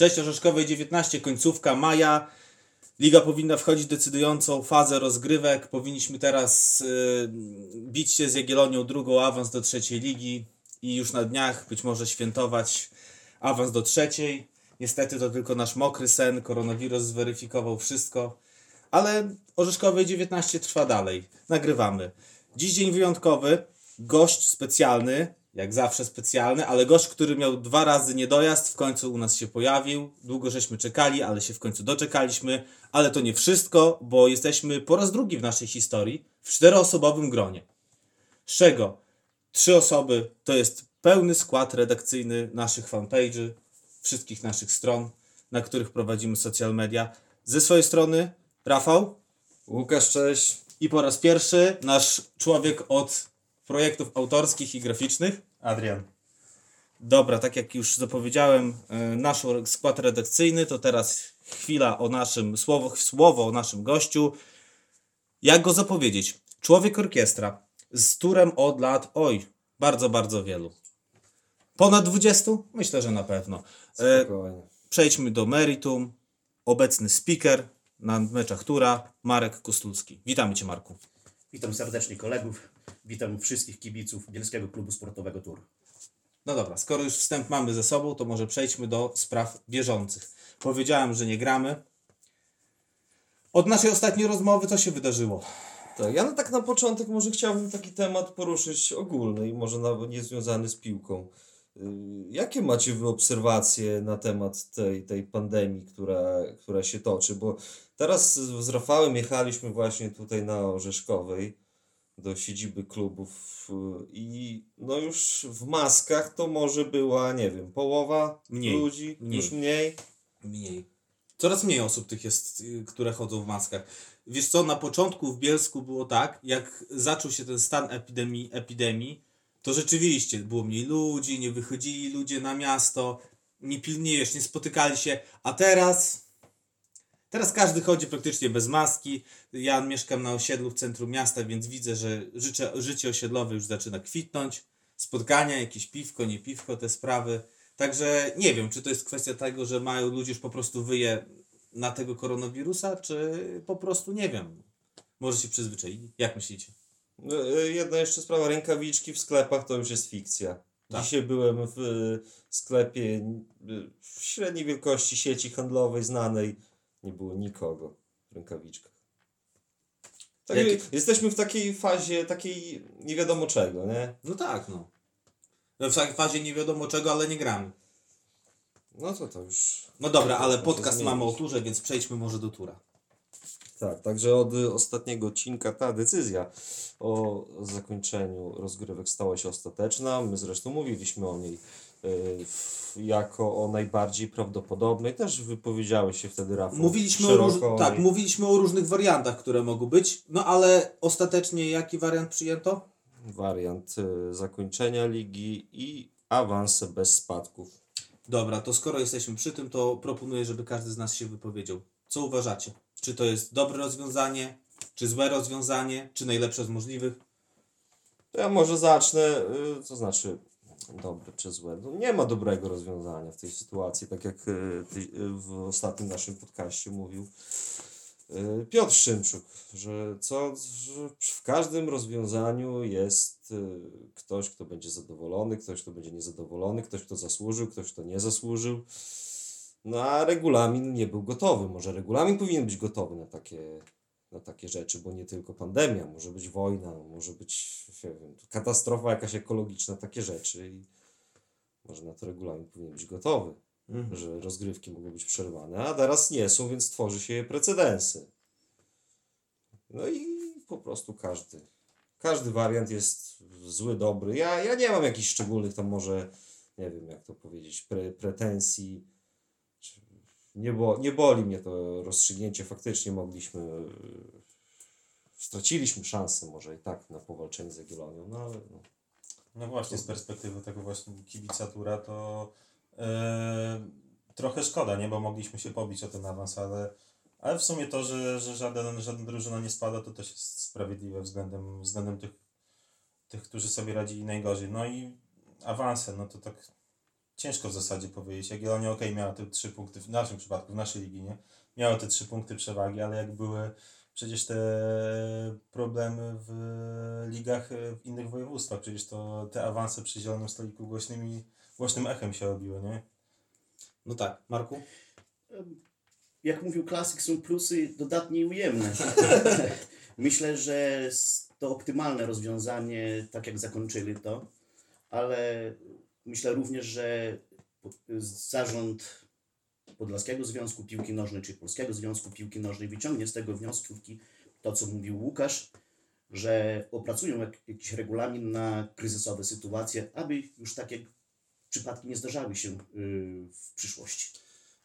Cześć Orzeszkowej 19, końcówka maja. Liga powinna wchodzić w decydującą fazę rozgrywek. Powinniśmy teraz y, bić się z Jagiellonią drugą awans do trzeciej ligi i już na dniach być może świętować awans do trzeciej. Niestety to tylko nasz mokry sen, koronawirus zweryfikował wszystko, ale Orzeszkowej 19 trwa dalej. Nagrywamy. Dziś dzień wyjątkowy, gość specjalny, jak zawsze specjalny, ale gość, który miał dwa razy niedojazd, w końcu u nas się pojawił. Długo żeśmy czekali, ale się w końcu doczekaliśmy. Ale to nie wszystko, bo jesteśmy po raz drugi w naszej historii w czteroosobowym gronie. Z czego trzy osoby to jest pełny skład redakcyjny naszych fanpage'y, wszystkich naszych stron, na których prowadzimy social media. Ze swojej strony Rafał Łukasz, cześć. i po raz pierwszy nasz człowiek od projektów autorskich i graficznych. Adrian. Dobra, tak jak już zapowiedziałem, e, nasz skład redakcyjny, to teraz chwila o naszym, słowo, słowo o naszym gościu. Jak go zapowiedzieć? Człowiek orkiestra, z turem od lat, oj, bardzo, bardzo wielu. Ponad 20? Myślę, że na pewno. E, Spokojnie. przejdźmy do meritum. Obecny speaker na meczach tura, Marek Kostulski. Witamy Cię, Marku. Witam serdecznie kolegów, witam wszystkich kibiców Bielskiego Klubu Sportowego Tur. No dobra, skoro już wstęp mamy ze sobą, to może przejdźmy do spraw bieżących. Powiedziałem, że nie gramy. Od naszej ostatniej rozmowy co się wydarzyło? Tak, ja no tak na początek może chciałbym taki temat poruszyć ogólny i może nawet nie związany z piłką. Y, Jakie macie wy obserwacje na temat tej, tej pandemii, która, która się toczy? Bo teraz z z Rafałem jechaliśmy właśnie tutaj na Orzeszkowej do siedziby klubów y, i no już w maskach to może była, nie wiem, połowa Mniej, ludzi, mniej. już mniej. Mniej. Coraz mniej osób tych jest, y, które chodzą w maskach. Wiesz co, na początku w Bielsku było tak, jak zaczął się ten stan epidemii, epidemii to rzeczywiście było mniej ludzi, nie wychodzili ludzie na miasto, nie pilniejesz, nie spotykali się, a teraz teraz każdy chodzi praktycznie bez maski. Ja mieszkam na osiedlu w centrum miasta, więc widzę, że życie, życie osiedlowe już zaczyna kwitnąć. Spotkania, jakieś piwko, nie piwko, te sprawy. Także nie wiem, czy to jest kwestia tego, że mają ludzie już po prostu wyje na tego koronawirusa, czy po prostu nie wiem. Może się przyzwyczaili. Jak myślicie? No, y, Jedna jeszcze sprawa, rękawiczki w sklepach to już jest fikcja. Tak. Dzisiaj byłem w y, sklepie y, w średniej wielkości sieci handlowej znanej. Nie było nikogo w rękawiczkach. Tak, Jakie- Jesteśmy w takiej fazie, takiej nie wiadomo czego, nie? No tak, no. W takiej fazie nie wiadomo czego, ale nie gramy. No to to już... No dobra, ale podcast mamy o turze, więc przejdźmy może do tura. Tak, także od ostatniego odcinka ta decyzja o zakończeniu rozgrywek stała się ostateczna. My zresztą mówiliśmy o niej jako o najbardziej prawdopodobnej. Też wypowiedziałeś się wtedy, Rafał. Mówiliśmy o, róż... tak, mówiliśmy o różnych wariantach, które mogą być, no ale ostatecznie jaki wariant przyjęto? Wariant y, zakończenia ligi i awanse bez spadków. Dobra, to skoro jesteśmy przy tym, to proponuję, żeby każdy z nas się wypowiedział. Co uważacie? Czy to jest dobre rozwiązanie, czy złe rozwiązanie, czy najlepsze z możliwych? To ja może zacznę, y, to znaczy dobre czy złe. No, nie ma dobrego rozwiązania w tej sytuacji, tak jak ty, y, w ostatnim naszym podcaście mówił y, Piotr Szymczuk, że, co, że w każdym rozwiązaniu jest ktoś, kto będzie zadowolony, ktoś, kto będzie niezadowolony, ktoś, kto zasłużył, ktoś, kto nie zasłużył. No a regulamin nie był gotowy. Może regulamin powinien być gotowy na takie, na takie rzeczy, bo nie tylko pandemia, może być wojna, może być nie wiem, katastrofa jakaś ekologiczna, takie rzeczy i może na to regulamin powinien być gotowy, że rozgrywki mogą być przerwane, a teraz nie są, więc tworzy się precedensy. No i po prostu każdy, każdy wariant jest zły, dobry. Ja, ja nie mam jakichś szczególnych tam może, nie wiem jak to powiedzieć, pre, pretensji. Nie, bo, nie boli mnie to rozstrzygnięcie, faktycznie mogliśmy straciliśmy szansę może i tak na powalczenie z Jagiellonią, no ale no, No właśnie, z perspektywy tego właśnie kibica Tura to e, trochę szkoda, nie? Bo mogliśmy się pobić o ten awans, ale, ale w sumie to, że, że żaden, żadna drużyna nie spada, to też jest sprawiedliwe względem, względem tych, tych, którzy sobie radzili najgorzej. No i awanse, no to tak ciężko w zasadzie powiedzieć. Jagiellonia ok, miała te trzy punkty, w naszym przypadku, w naszej ligi, nie? Miała te trzy punkty przewagi, ale jak były przecież te problemy w ligach e, w innych województwach, przecież to te awanse przy Zielonym Stoliku głośnymi, głośnym echem się robiły, nie? No tak, Marku? Jak mówił klasyk, są plusy dodatnie i ujemne. Myślę, że to optymalne rozwiązanie, tak jak zakończyli to, ale myślę również, że zarząd Podlaskiego Związku Piłki Nożnej czy Polskiego Związku Piłki Nożnej wyciągnie z tego wnioski to, co mówił Łukasz, że opracują jak, jakiś regulamin na kryzysowe sytuacje, aby już takie przypadki nie zdarzały się yy, w przyszłości.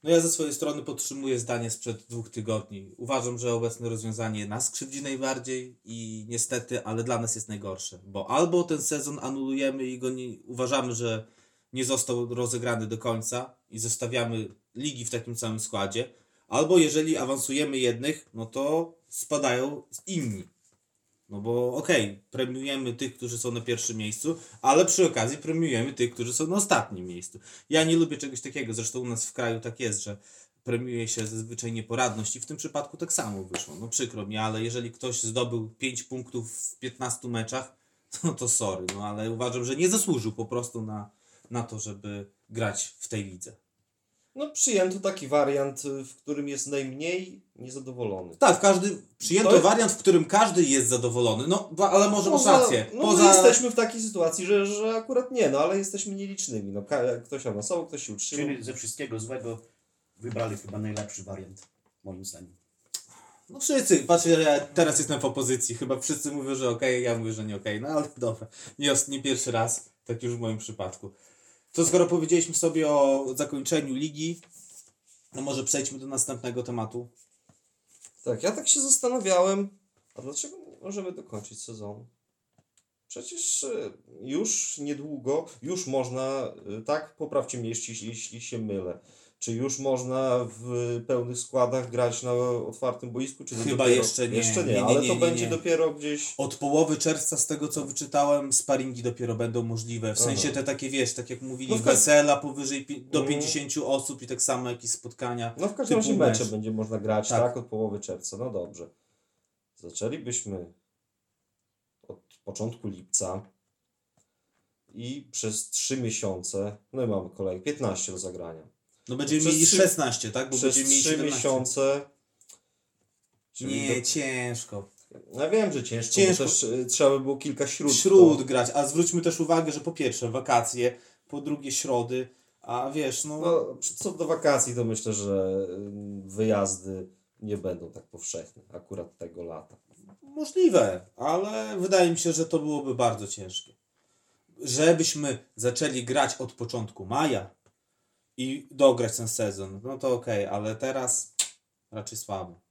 No ja ze swojej strony podtrzymuję zdanie sprzed dwóch tygodni. Uważam, że obecne rozwiązanie nas krzywdzi najbardziej i niestety, ale dla nas jest najgorsze. Bo albo ten sezon anulujemy i go nie, uważamy, że nie został rozegrany do końca i zostawiamy ligi w takim samym składzie, albo jeżeli awansujemy jednych, no to spadają inni. No bo okej, premiujemy tych, którzy są na pierwszym miejscu, ale przy okazji premiujemy tych, którzy są na ostatnim miejscu. Ja nie lubię czegoś takiego, zresztą u nas w kraju tak jest, że premiuje się zazwyczaj nieporadność i w tym przypadku tak samo wyszło. No przykro mi, ale jeżeli ktoś zdobył 5 punktów w 15 meczach, no to sorry, no ale uważam, że nie zasłużył po prostu na, na to, żeby grać w tej lidze. No przyjęto taki wariant, y, w którym jest najmniej niezadowolony. Tak, każdy przyjęto To- wariant, w którym każdy jest zadowolony, no ale może masz Poza- rację. No Poza... my jesteśmy w takiej sytuacji, że, że akurat nie, no ale jesteśmy nielicznymi. No, ktoś awansował, ktoś się utrzymał. Czyli ze wszystkiego złego wybrali chyba najlepszy wariant, moim zdaniem. No wszyscy, patrzcie, ja teraz jestem w opozycji, chyba wszyscy mówią, że okej, ja mówię, że nie okej, no ale dobra, nie, nie pierwszy raz, tak już w moim przypadku. To skoro powiedzieliśmy sobie o zakończeniu ligi, no może przejdźmy do następnego tematu. Tak, ja tak się zastanawiałem, a dlaczego możemy dokończyć sezonu? Przecież y, już niedługo, już można, y, tak, poprawcie mnie, jeśli, jeśli się mylę. Czy już można w pełnych składach grać na otwartym boisku? Czy Chyba dopiero, jeszcze nie. Jeszcze nie, Nie, nie, ale nie, to będzie dopiero gdzieś. Od połowy czerwca, z tego co wyczytałem, sparingi dopiero będą możliwe. W Aha. sensie te takie, wiesz, tak jak mówili, No każdym- wesela powyżej pi- do Mhm. 50 osób i tak samo jakieś spotkania. No w każdym razie mecze mecz. będzie można grać, Tak. tak. od połowy czerwca. No dobrze. Zaczęlibyśmy od początku lipca i przez 3 miesiące, no i mamy kolejne 15 do zagrania. No będziemy Przez mieli trzy- 16, tak? Bo przez będziemy mieli 3 17. miesiące. czyli Nie, do- ciężko. Ja wiem, że ciężko, Ciężko. też y, trzeba by było kilka śród. Śród grać, a zwróćmy też uwagę, że po pierwsze wakacje, po drugie środy, a wiesz, no, No, co do wakacji, to myślę, że y, wyjazdy nie będą tak powszechne akurat tego lata. możliwe, ale wydaje mi się, że to byłoby bardzo ciężkie. Żebyśmy zaczęli grać od początku maja i dograć ten sezon, no to okej, ale teraz raczej słabo.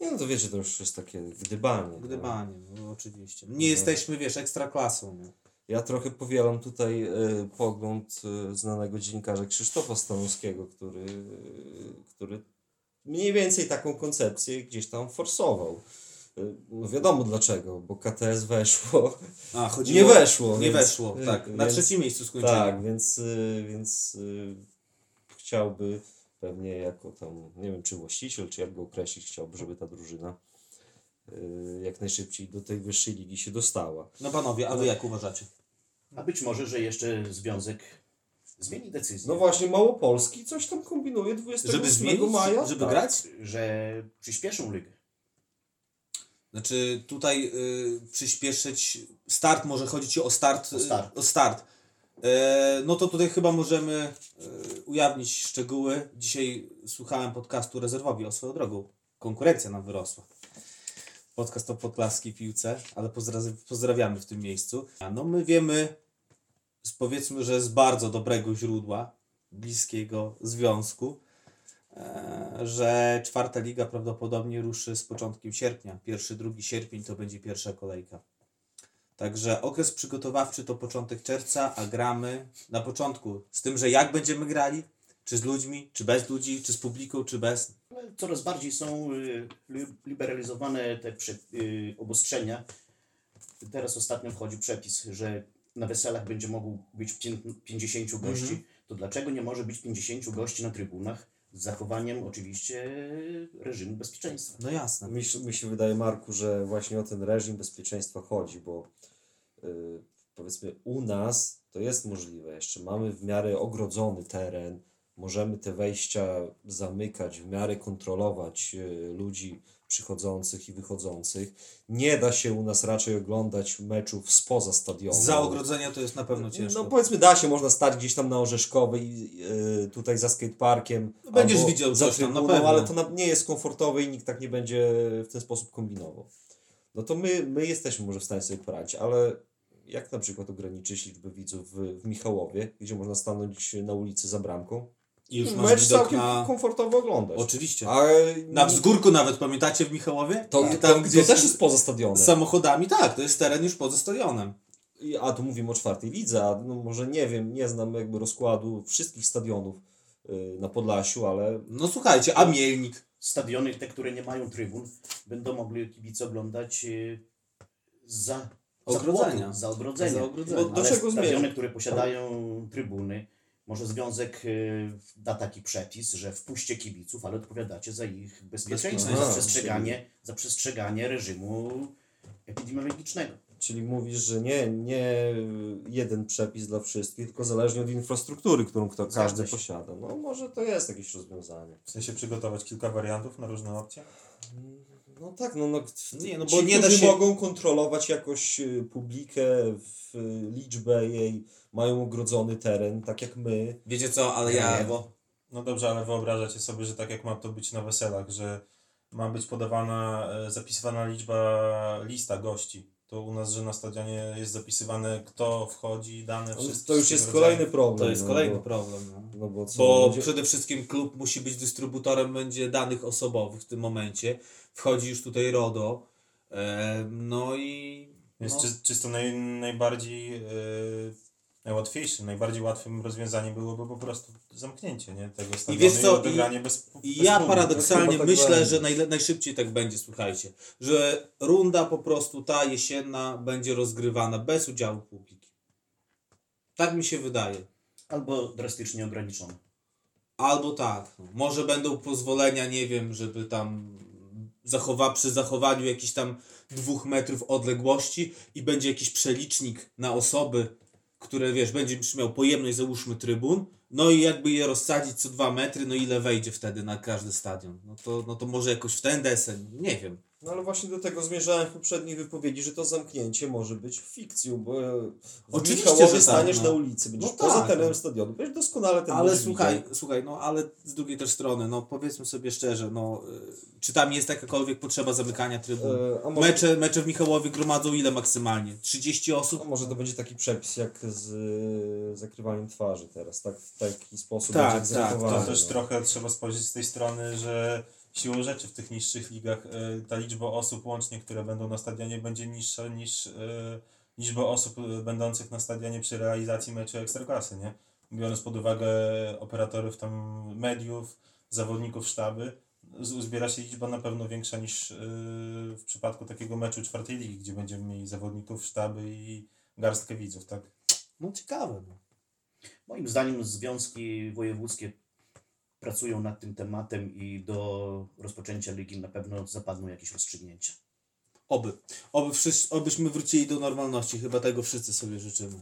Nie no to wiecie, to już jest takie gdybanie. no. Gdybanie, no oczywiście. Nie jesteśmy, wiesz, ekstraklasą. No. Ja trochę powielam tutaj y, pogląd y, znanego dziennikarza Krzysztofa Stanowskiego, który, y, który mniej więcej taką koncepcję gdzieś tam forsował. No wiadomo dlaczego, bo KTS weszło. A, chodziło, Nie weszło. Nie więc- weszło, tak. Na więc- trzecim miejscu skończyli. Tak, więc, y, więc y, chciałby pewnie jako tam, nie wiem czy właściciel, czy jak go określić, chciałby, żeby ta drużyna jak najszybciej do tej wyższej ligi się dostała. No panowie, a wy jak uważacie? A być może, że jeszcze związek zmieni decyzję. No właśnie, Małopolski coś tam kombinuje 28 Żeby zmienić? maja. Żeby Tak. grać? Że przyspieszą ligę. Znaczy tutaj y, przyspieszyć start, może chodzi ci o start. O start. y, O start. E, no to tutaj chyba możemy y, ujawnić szczegóły. Dzisiaj słuchałem podcastu Rezerwowi o swoją drogą. Konkurencja nam wyrosła. Podcast o podklaskiej piłce, ale pozdra- pozdrawiamy w tym miejscu. No my wiemy, powiedzmy, że z bardzo dobrego źródła, bliskiego związku, że czwarta liga prawdopodobnie ruszy z początkiem sierpnia. Pierwszy, drugi sierpień to będzie pierwsza kolejka. Także okres przygotowawczy to początek czerwca, a gramy na początku. Z tym, że jak będziemy grali? Czy z ludźmi, czy bez ludzi, czy z publiką, czy bez. Coraz bardziej są y, li- liberalizowane te y, obostrzenia. Teraz ostatnio wchodzi przepis, że na weselach będzie mogło być pię- 50 gości. to dlaczego nie może być 50 gości na trybunach z zachowaniem oczywiście reżimu bezpieczeństwa? No jasne. Mi, się- mi się wydaje, Marku, że właśnie o ten reżim bezpieczeństwa chodzi, bo y, powiedzmy u nas to jest możliwe jeszcze. Mamy w miarę ogrodzony teren, możemy te wejścia zamykać, w miarę kontrolować y, ludzi przychodzących i wychodzących. Nie da się u nas raczej oglądać meczów spoza stadionu. Za ogrodzenia to jest na pewno ciężko. No powiedzmy da się, można stać gdzieś tam na Orzeszkowej, yy, tutaj za skateparkiem. No, będziesz widział za coś tam, na pewno. Ale to na, nie jest komfortowe i nikt tak nie będzie w ten sposób kombinował. No to my, my jesteśmy może w stanie sobie poradzić, ale jak na przykład ograniczyć liczbę widzów w, w Michałowie, gdzie można stanąć na ulicy za bramką? I już I masz mecz całkiem na... komfortowo oglądać. Oczywiście. A Na wzgórku nawet, pamiętacie w Michałowie? to, I to, to też jest poza stadionem. Z samochodami, tak, to jest teren już poza stadionem. I- A tu mówimy o czwartej lidze, a no może nie wiem, nie znam jakby rozkładu wszystkich stadionów yy, na Podlasiu, ale No słuchajcie, a Mielnik? Stadiony, te, które nie mają trybun, będą mogli kibice oglądać e, za Ogrodzenia. Za, płotu, za ogrodzenia. Za ogrodzenia. Bo do Ale czego stadiony, zmierzam? które posiadają trybuny, może związek e, da taki przepis, że wpuśćcie kibiców, ale odpowiadacie za ich bezpieczeństwo, za przestrzeganie, za przestrzeganie reżimu epidemiologicznego. Czyli mówisz, że nie, nie jeden przepis dla wszystkich, tylko zależnie od infrastruktury, którą kto, każdy posiada. No może to jest jakieś rozwiązanie. W sensie przygotować kilka wariantów na różne opcje? No tak, no, no Nie, no ci, bo nie da się- mogą kontrolować jakoś y, publikę, w, y, liczbę jej, mają ogrodzony teren, tak jak my. Wiecie co, ale ja... Lewo. No dobrze, ale wyobrażacie sobie, że tak jak ma to być na weselach, że ma być podawana, e, zapisywana liczba, lista gości. To u nas, że na stadionie jest zapisywane kto wchodzi, dane, wszystko. to już jest kolejny problem. To jest no, kolejny bo, problem. No. No bo co? Bo ludzie- przede wszystkim klub musi być dystrybutorem będzie danych osobowych w tym momencie. Wchodzi już tutaj RODO. E, no i. Jest no, czy, czysto naj, najbardziej, e, najłatwiejszym, najbardziej łatwym rozwiązaniem byłoby po prostu zamknięcie nie, tego stadionu wiesz co, i odegranie bez, I bez ja paradoksalnie Chyba tak myślę, będzie. że najle- najszybciej tak będzie, słuchajcie, że runda po prostu ta jesienna będzie rozgrywana bez udziału publiki. Tak mi się wydaje. Albo drastycznie ograniczone. Albo tak. no. Może będą pozwolenia, nie wiem, żeby tam zachowa, przy zachowaniu jakichś tam dwóch metrów odległości i będzie jakiś przelicznik na osoby, które wiesz, będzie miał pojemność załóżmy trybun, no i jakby je rozsadzić co dwa metry, no ile wejdzie wtedy na każdy stadion. No to, no to może jakoś w ten desen, nie wiem. No ale właśnie do tego zmierzałem w poprzedniej wypowiedzi, że to zamknięcie może być fikcją, bo w Oczywiście, Michałowie że tak, staniesz no. na ulicy, będziesz No poza tak, terenem no. stadionu, będziesz doskonale ten Ale słuchaj, widział. słuchaj, no ale z drugiej też strony, no powiedzmy sobie szczerze, no y, czy tam jest jakakolwiek potrzeba zamykania trybun? E, a może- Mecze, mecze w Michałowie gromadzą ile maksymalnie? 30 A osób? może to będzie taki przepis jak z y, zakrywaniem twarzy teraz, tak w taki sposób Tak, będzie tak, To też no. trochę trzeba spojrzeć z tej strony, że siłą rzeczy w tych niższych ligach e, ta liczba osób łącznie, które będą na stadionie będzie niższa niż e, liczba osób e, będących na stadionie przy realizacji meczu Ekstraklasy, nie? Biorąc pod uwagę operatorów tam mediów, zawodników sztaby, uzbiera się liczba na pewno większa niż w przypadku takiego meczu czwartej ligi, gdzie będziemy mieli zawodników sztaby i garstkę widzów, tak? No ciekawe. No. Moim zdaniem związki wojewódzkie pracują nad tym tematem i do rozpoczęcia ligi na pewno zapadną jakieś rozstrzygnięcia. Oby. Oby wszyscy, obyśmy wrócili do normalności. Chyba tego wszyscy sobie życzymy.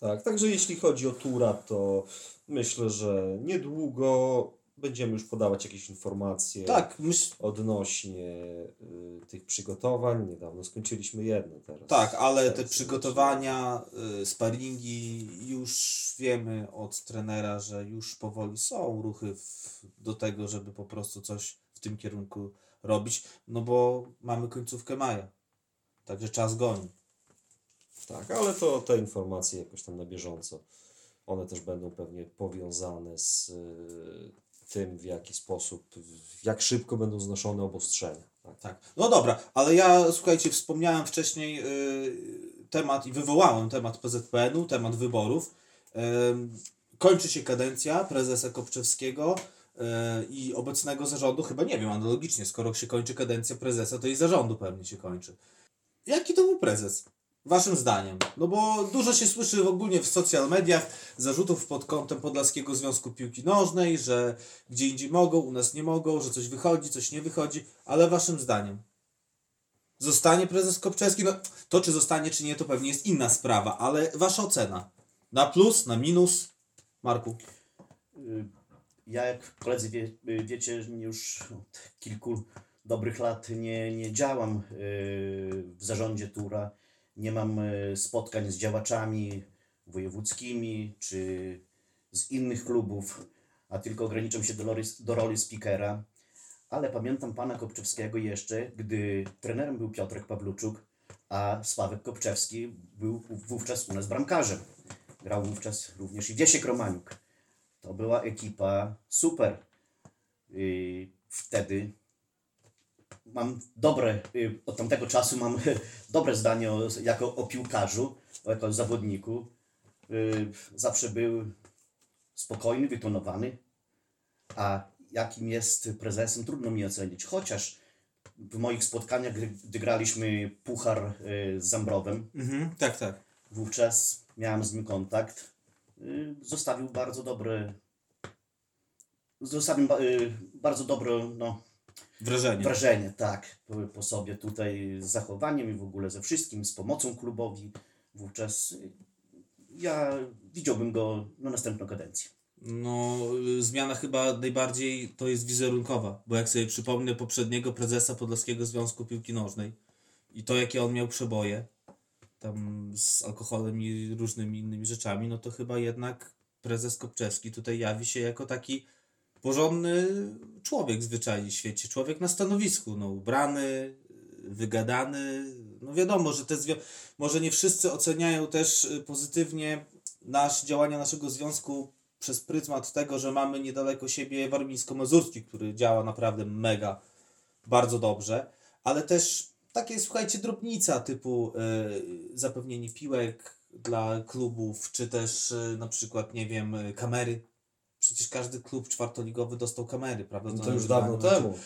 Tak, także jeśli chodzi o Tura, to myślę, że niedługo będziemy już podawać jakieś informacje Tak, myśl, odnośnie y, tych przygotowań. Niedawno skończyliśmy jedno teraz. tak, ale te Teraz przygotowania, y, sparingi, już wiemy od trenera, że już powoli są ruchy w, do tego, żeby po prostu coś w tym kierunku robić, no bo mamy końcówkę maja. Także czas goni. Tak, ale to te informacje jakoś tam na bieżąco. One też będą pewnie powiązane z y, tym, w jaki sposób, jak szybko będą znoszone obostrzenia. Tak. Tak. No dobra, ale ja słuchajcie, wspomniałem wcześniej y, temat i wywołałem temat PZPN-u, temat wyborów. Kończy się kadencja prezesa Kopczewskiego y, i obecnego zarządu, chyba nie wiem, analogicznie, skoro się kończy kadencja prezesa, to i zarządu pewnie się kończy. Jaki to był prezes? Waszym zdaniem. No bo dużo się słyszy ogólnie w social mediach zarzutów pod kątem Podlaskiego Związku Piłki Nożnej, że gdzie indziej mogą, u nas nie mogą, że coś wychodzi, coś nie wychodzi, ale waszym zdaniem. Zostanie prezes Kopczewski? No, to czy zostanie, czy nie, to pewnie jest inna sprawa, ale wasza ocena. Na plus, na minus? Marku. Y, Ja, jak koledzy wie, y, wiecie, już od kilku dobrych lat nie, nie działam y, w zarządzie Tura. Nie mam y, spotkań z działaczami wojewódzkimi czy z innych klubów, a tylko ograniczam się do roli, do roli speakera. Ale pamiętam pana Kopczewskiego jeszcze, gdy trenerem był Piotrek Pawluczuk, a Sławek Kopczewski był wówczas u nas bramkarzem. Grał wówczas również i Wiesiek Romaniuk. To była ekipa super. Wtedy mam dobre, y, od tamtego czasu mam dobre zdanie o, jako o piłkarzu, jako o zawodniku. Y, Zawsze był spokojny, wytonowany, a jakim jest prezesem, trudno mi ocenić. Chociaż w moich spotkaniach, gdy, graliśmy puchar y, z Zambrowem, Mhm, tak, tak. wówczas miałem z nim kontakt. Zostawił bardzo dobre. Zostawił ba- bardzo dobre no, Wrażenie. wrażenie, tak, po, sobie tutaj z zachowaniem i w ogóle ze wszystkim, z pomocą klubowi. Wówczas ja widziałbym go na następną kadencję. No, zmiana chyba najbardziej to jest wizerunkowa, bo jak sobie przypomnę poprzedniego prezesa Podlaskiego Związku Piłki Nożnej i to, jakie on miał przeboje, tam z alkoholem i różnymi innymi rzeczami, no to chyba jednak prezes Kopczewski tutaj jawi się jako taki porządny człowiek zwyczajnie w świecie, człowiek na stanowisku, no ubrany, wygadany, no wiadomo, że te zwią- może nie wszyscy oceniają też y, pozytywnie nasz, działania naszego związku przez pryzmat tego, że mamy niedaleko siebie warmińsko-mazurski, który działa naprawdę mega, bardzo dobrze, ale też takie, słuchajcie, drobnica typu y, zapewnienie piłek dla klubów, czy też y, na przykład, nie wiem, kamery. Przecież każdy klub czwartoligowy dostał kamery, prawda? No to już dawno temu.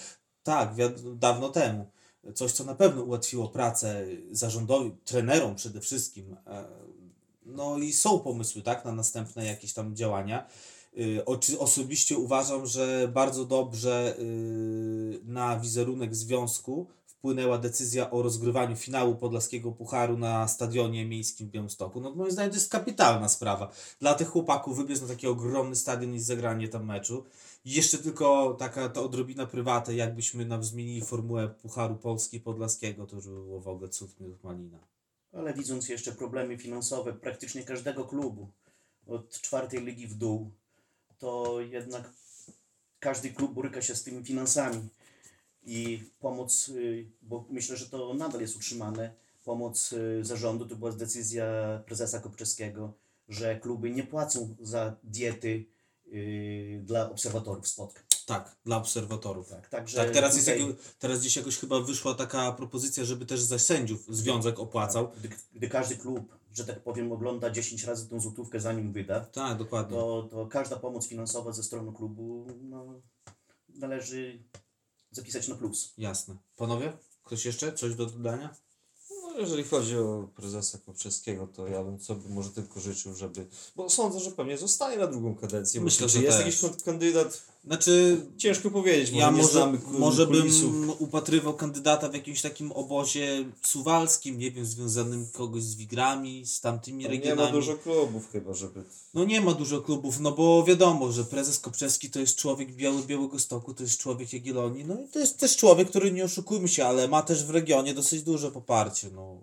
Tak, dawno temu. Coś, co na pewno ułatwiło pracę zarządowi, trenerom przede wszystkim. E, No i są pomysły, tak, na następne jakieś tam działania. Y, Osobiście uważam, że bardzo dobrze y, na wizerunek związku wpłynęła decyzja o rozgrywaniu finału Podlaskiego Pucharu na stadionie miejskim w Białymstoku. No moim zdaniem to jest kapitalna sprawa. Dla tych chłopaków wybiec na taki ogromny stadion i zagranie tam meczu. I jeszcze tylko taka ta odrobina prywata, jakbyśmy nam zmienili formułę Pucharu Polski Podlaskiego, to już by było w ogóle cud malina. Ale widząc jeszcze problemy finansowe praktycznie każdego klubu, od czwartej ligi w dół, to jednak każdy klub boryka się z tymi finansami. I pomoc, y, bo myślę, że to nadal jest utrzymane, pomoc y, zarządu to była decyzja prezesa Kopczewskiego, że kluby nie płacą za diety y, dla obserwatorów spotkań. Tak, dla obserwatorów. Tak, także Tak, teraz, jest tutaj- jako, teraz gdzieś jakoś chyba wyszła taka propozycja, żeby też za sędziów związek opłacał. Gdy, gdy każdy klub, że tak powiem, ogląda 10 razy tą złotówkę zanim wyda, Tak, dokładnie. to, to każda pomoc finansowa ze strony klubu no, należy zapisać na plus. Jasne. Panowie, ktoś jeszcze? Coś do dodania? No, jeżeli chodzi o prezesa Kopczewskiego, to ja bym sobie może tylko życzył, żeby. Bo sądzę, że pewnie zostanie na drugą kadencję. Myślę, czy że jest też. jakiś kan- kandydat? Znaczy, Ciężko powiedzieć, może ja może, znamy może bym upatrywał kandydata w jakimś takim obozie suwalskim, nie wiem, związanym kogoś z Wigrami, z tamtymi Tam Nie regionami. ma dużo klubów chyba, żeby. No nie ma dużo klubów, no bo wiadomo, że prezes Kopczewski to jest człowiek Biały, Białego Stoku, to jest człowiek Jagiellonii, no i to jest też człowiek, który, nie oszukujmy się, ale ma też w regionie dosyć duże poparcie, no.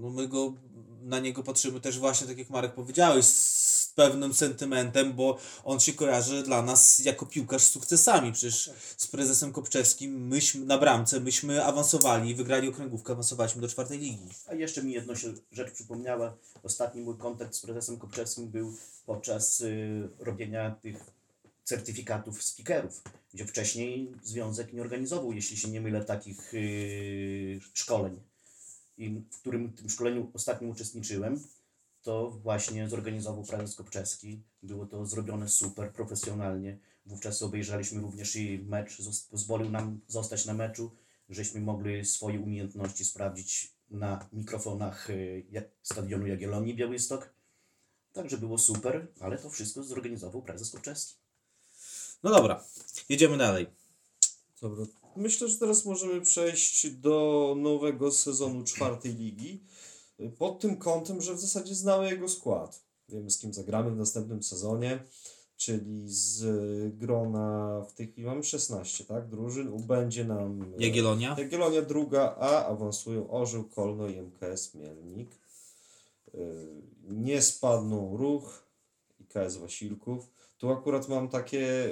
No my go, na niego patrzymy też właśnie, tak jak Marek powiedziałeś, z pewnym sentymentem, bo on się kojarzy dla nas jako piłkarz z sukcesami, przecież z prezesem Kopczewskim myśmy na bramce, myśmy awansowali, wygrali okręgówkę, awansowaliśmy do czwartej ligi. A jeszcze mi jedno się rzecz przypomniała. Ostatni mój kontakt z prezesem Kopczewskim był podczas y, robienia tych certyfikatów speakerów, gdzie wcześniej związek nie organizował, jeśli się nie mylę, takich y, szkoleń. I w którym tym szkoleniu ostatnim uczestniczyłem, to właśnie zorganizował prezes Kopczewski. Było to zrobione super, profesjonalnie. Wówczas obejrzeliśmy również i mecz, pozwolił nam zostać na meczu, żeśmy mogli swoje umiejętności sprawdzić na mikrofonach y, stadionu Jagiellonii Białystok. Także było super, ale to wszystko zorganizował prezes Kurczewski. No dobra, jedziemy dalej. Dobra. Myślę, że teraz możemy przejść do nowego sezonu czwartej ligi. Pod tym kątem, że w zasadzie znamy jego skład. Wiemy z kim zagramy w następnym sezonie, czyli z y, grona w tej chwili mamy 16, tak? Drużyn. Ubędzie nam e, Jagiellonia. Jagiellonia druga A, awansują Orzeł, Kolno i MKS Mielnik. Y, Nie spadną Ruch i KS Wasilków. Tu akurat mam takie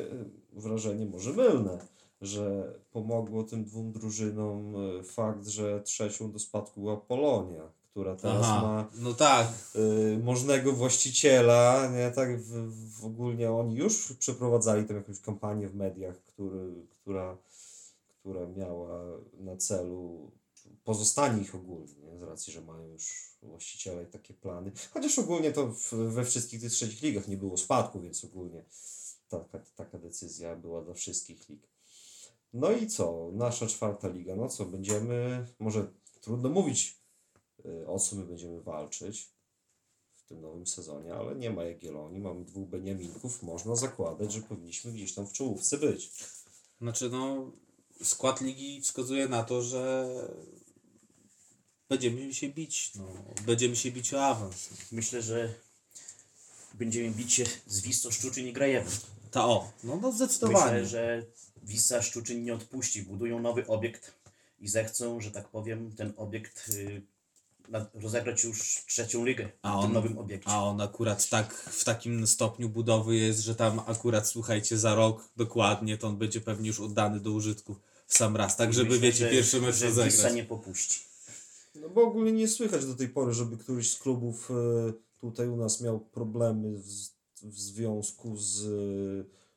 wrażenie, może mylne, że pomogło tym dwóm drużynom y, fakt, że trzecią do spadku była Polonia, która teraz Aha, ma no tak. y, możnego właściciela, nie, tak w, w ogólnie oni już przeprowadzali tam jakąś kampanię w mediach, który, która, która miała na celu pozostanie ich ogólnie, nie, z racji, że mają już właściciela i takie plany. Chociaż ogólnie to w, we wszystkich tych trzecich ligach nie było spadku, więc ogólnie taka, taka decyzja była dla wszystkich lig. No i co? Nasza czwarta liga, no co, będziemy, może trudno mówić y, o co my będziemy walczyć w tym nowym sezonie, ale nie ma Jagiellonii, mamy dwóch Beniaminków, można zakładać, że powinniśmy gdzieś tam w czołówce być. Znaczy, no, skład ligi wskazuje na to, że będziemy się bić. No, będziemy się bić o awans. Myślę, że będziemy bić się z Wistą Szczuczyn i Grajewem. Ta o, no, no zdecydowanie. Myślę, że Wista Szczuczyn nie odpuści. Budują nowy obiekt i zechcą, że tak powiem, ten obiekt y, na- rozegrać już trzecią ligę A w tym on- nowym obiekcie. A on akurat tak w takim stopniu budowy jest, że tam akurat słuchajcie za rok dokładnie to on będzie pewnie już oddany do użytku w sam raz, tak żeby Myślę, wiecie że- pierwszy mecz że rozegrać. Wista nie popuści. No bo ogólnie nie słychać do tej pory, żeby któryś z klubów e, tutaj u nas miał problemy w, w związku z e,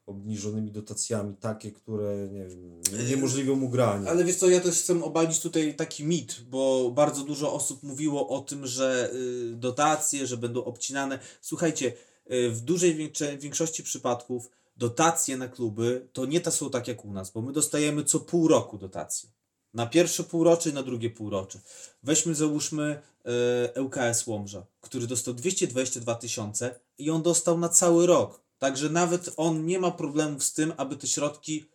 obniżonymi dotacjami, takie, które nie wiem, niemożliwią mu granie. Ale wiesz co, ja też chcę obalić tutaj taki mit, bo bardzo dużo osób mówiło o tym, że y, dotacje, że będą obcinane. Słuchajcie, y, w dużej większości przypadków dotacje na kluby to nie to są tak jak u nas, bo my dostajemy co pół roku dotacje. Na pierwsze półrocze i na drugie półrocze. Weźmy, załóżmy y, ŁKS Łomża, który dostał 222 tysiące i on dostał na cały rok. Także nawet on nie ma problemów z tym, aby te środki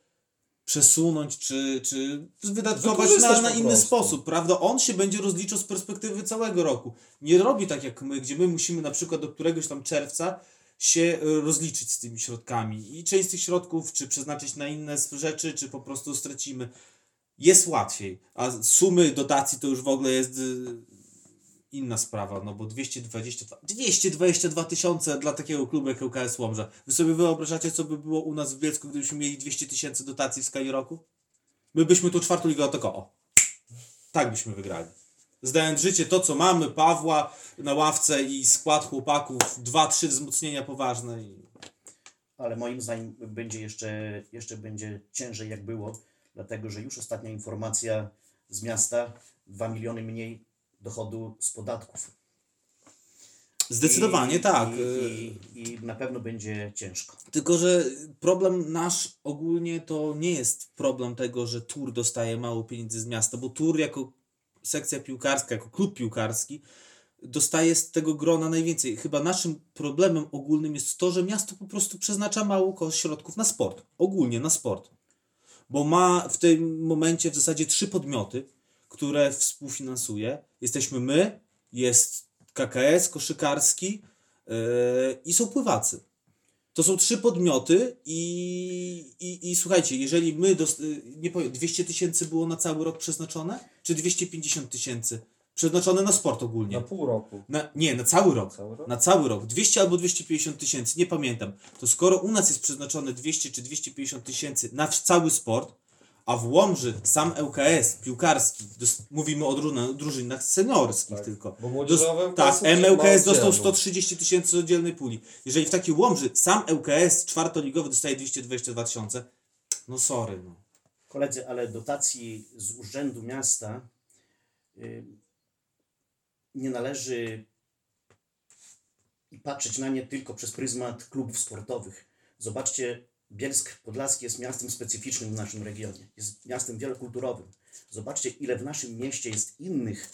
przesunąć, czy, czy wydatkować na, na inny sposób, prawda? On się będzie rozliczał z perspektywy całego roku. Nie robi tak jak my, gdzie my musimy na przykład do któregoś tam czerwca się e, rozliczyć z tymi środkami i część z tych środków czy przeznaczyć na inne rzeczy, czy po prostu stracimy. Jest łatwiej, a sumy dotacji to już w ogóle jest y, inna sprawa, no bo 222 222 tysiące dla takiego klubu jak ŁKS Łomża. Wy sobie wyobrażacie, co by było u nas w Bielsku, gdybyśmy mieli 200 tysięcy dotacji w skali roku? My byśmy tu czwartą ligę tylko o. Tak byśmy wygrali. Zdając życie to, co mamy, Pawła na ławce i skład chłopaków, dwa, trzy wzmocnienia poważne. I... Ale moim zdaniem będzie jeszcze, jeszcze będzie ciężej jak było, dlatego że już ostatnia informacja z miasta, 2 miliony mniej dochodu z podatków. Zdecydowanie I, tak. I, i, I na pewno będzie ciężko. Tylko, że problem nasz ogólnie to nie jest problem tego, że Tur dostaje mało pieniędzy z miasta, bo Tur jako sekcja piłkarska, jako klub piłkarski dostaje z tego grona najwięcej. Chyba naszym problemem ogólnym jest to, że miasto po prostu przeznacza mało środków na sport. Ogólnie na sport. Bo ma w tym momencie w zasadzie trzy podmioty, które współfinansuje. Jesteśmy my, jest KKS koszykarski yy, i są pływacy. To są trzy podmioty i, i, i słuchajcie, jeżeli my, dost, y, nie powiem, 200 tysięcy było na cały rok przeznaczone, czy 250 tysięcy przeznaczone na sport ogólnie? Na pół roku. Na, nie, na cały rok. Cały rok? Na cały rok. 200 albo 250 tysięcy, nie pamiętam. To skoro u nas jest przeznaczone 200 czy 250 tysięcy na cały sport, a w Łomży sam ŁKS piłkarski, dos- mówimy o drużynach, drużynach seniorskich Tak, tylko. bo Dos- tak, MŁKS dostał oddzielną. 130 tysięcy z oddzielnej puli. Jeżeli w takiej Łomży sam ŁKS czwartoligowy dostaje 222 tysiące, no sorry. No. Koledzy, ale dotacji z Urzędu Miasta y, nie należy patrzeć na nie tylko przez pryzmat klubów sportowych. Zobaczcie, Bielsk Podlaski jest miastem specyficznym w naszym regionie. Jest miastem wielokulturowym. Zobaczcie, ile w naszym mieście jest innych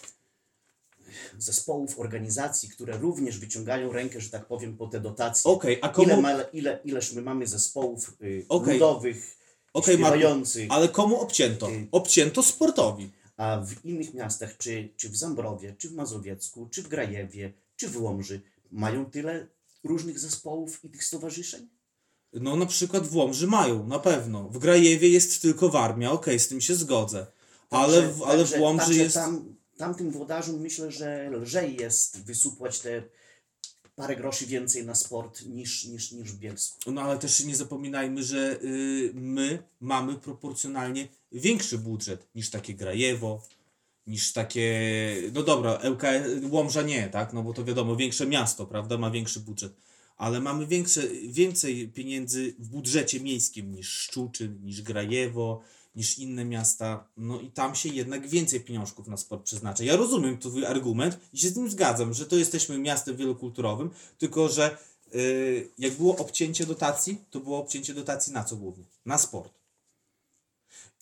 zespołów, organizacji, które również wyciągają rękę, że tak powiem, po te dotacje. Okej, a komu... Ile, ma, ile, ileż my mamy zespołów y, Okej. ludowych, Marku, śpiewających, Ale komu obcięto? Ty- Obcięto sportowi. a w innych miastach, czy, czy w Zambrowie, czy w Mazowiecku, czy w Grajewie, czy w Łomży, mają tyle różnych zespołów i tych stowarzyszeń? No na przykład w Łomży mają, na pewno. W Grajewie jest tylko Warmia, okej, z tym się zgodzę. Ale, w, ale w także- Łomży także jest... Tam, tamtym włodarzom myślę, że lżej jest wysupłać te parę groszy więcej na sport niż, niż, niż w Bielsku. No ale też nie zapominajmy, że y, my mamy proporcjonalnie większy budżet niż takie Grajewo, niż takie, no dobra, ŁK, Łomża nie, tak, no bo to wiadomo, większe miasto, prawda, ma większy budżet, ale mamy większe, więcej pieniędzy w budżecie miejskim niż Szczuczyn, niż Grajewo, niż inne miasta, no i tam się jednak więcej pieniążków na sport przeznacza. Ja rozumiem twój argument i się z nim zgadzam, że to jesteśmy miastem wielokulturowym, tylko że y, jak było obcięcie dotacji, to było obcięcie dotacji na co głównie? Na sport.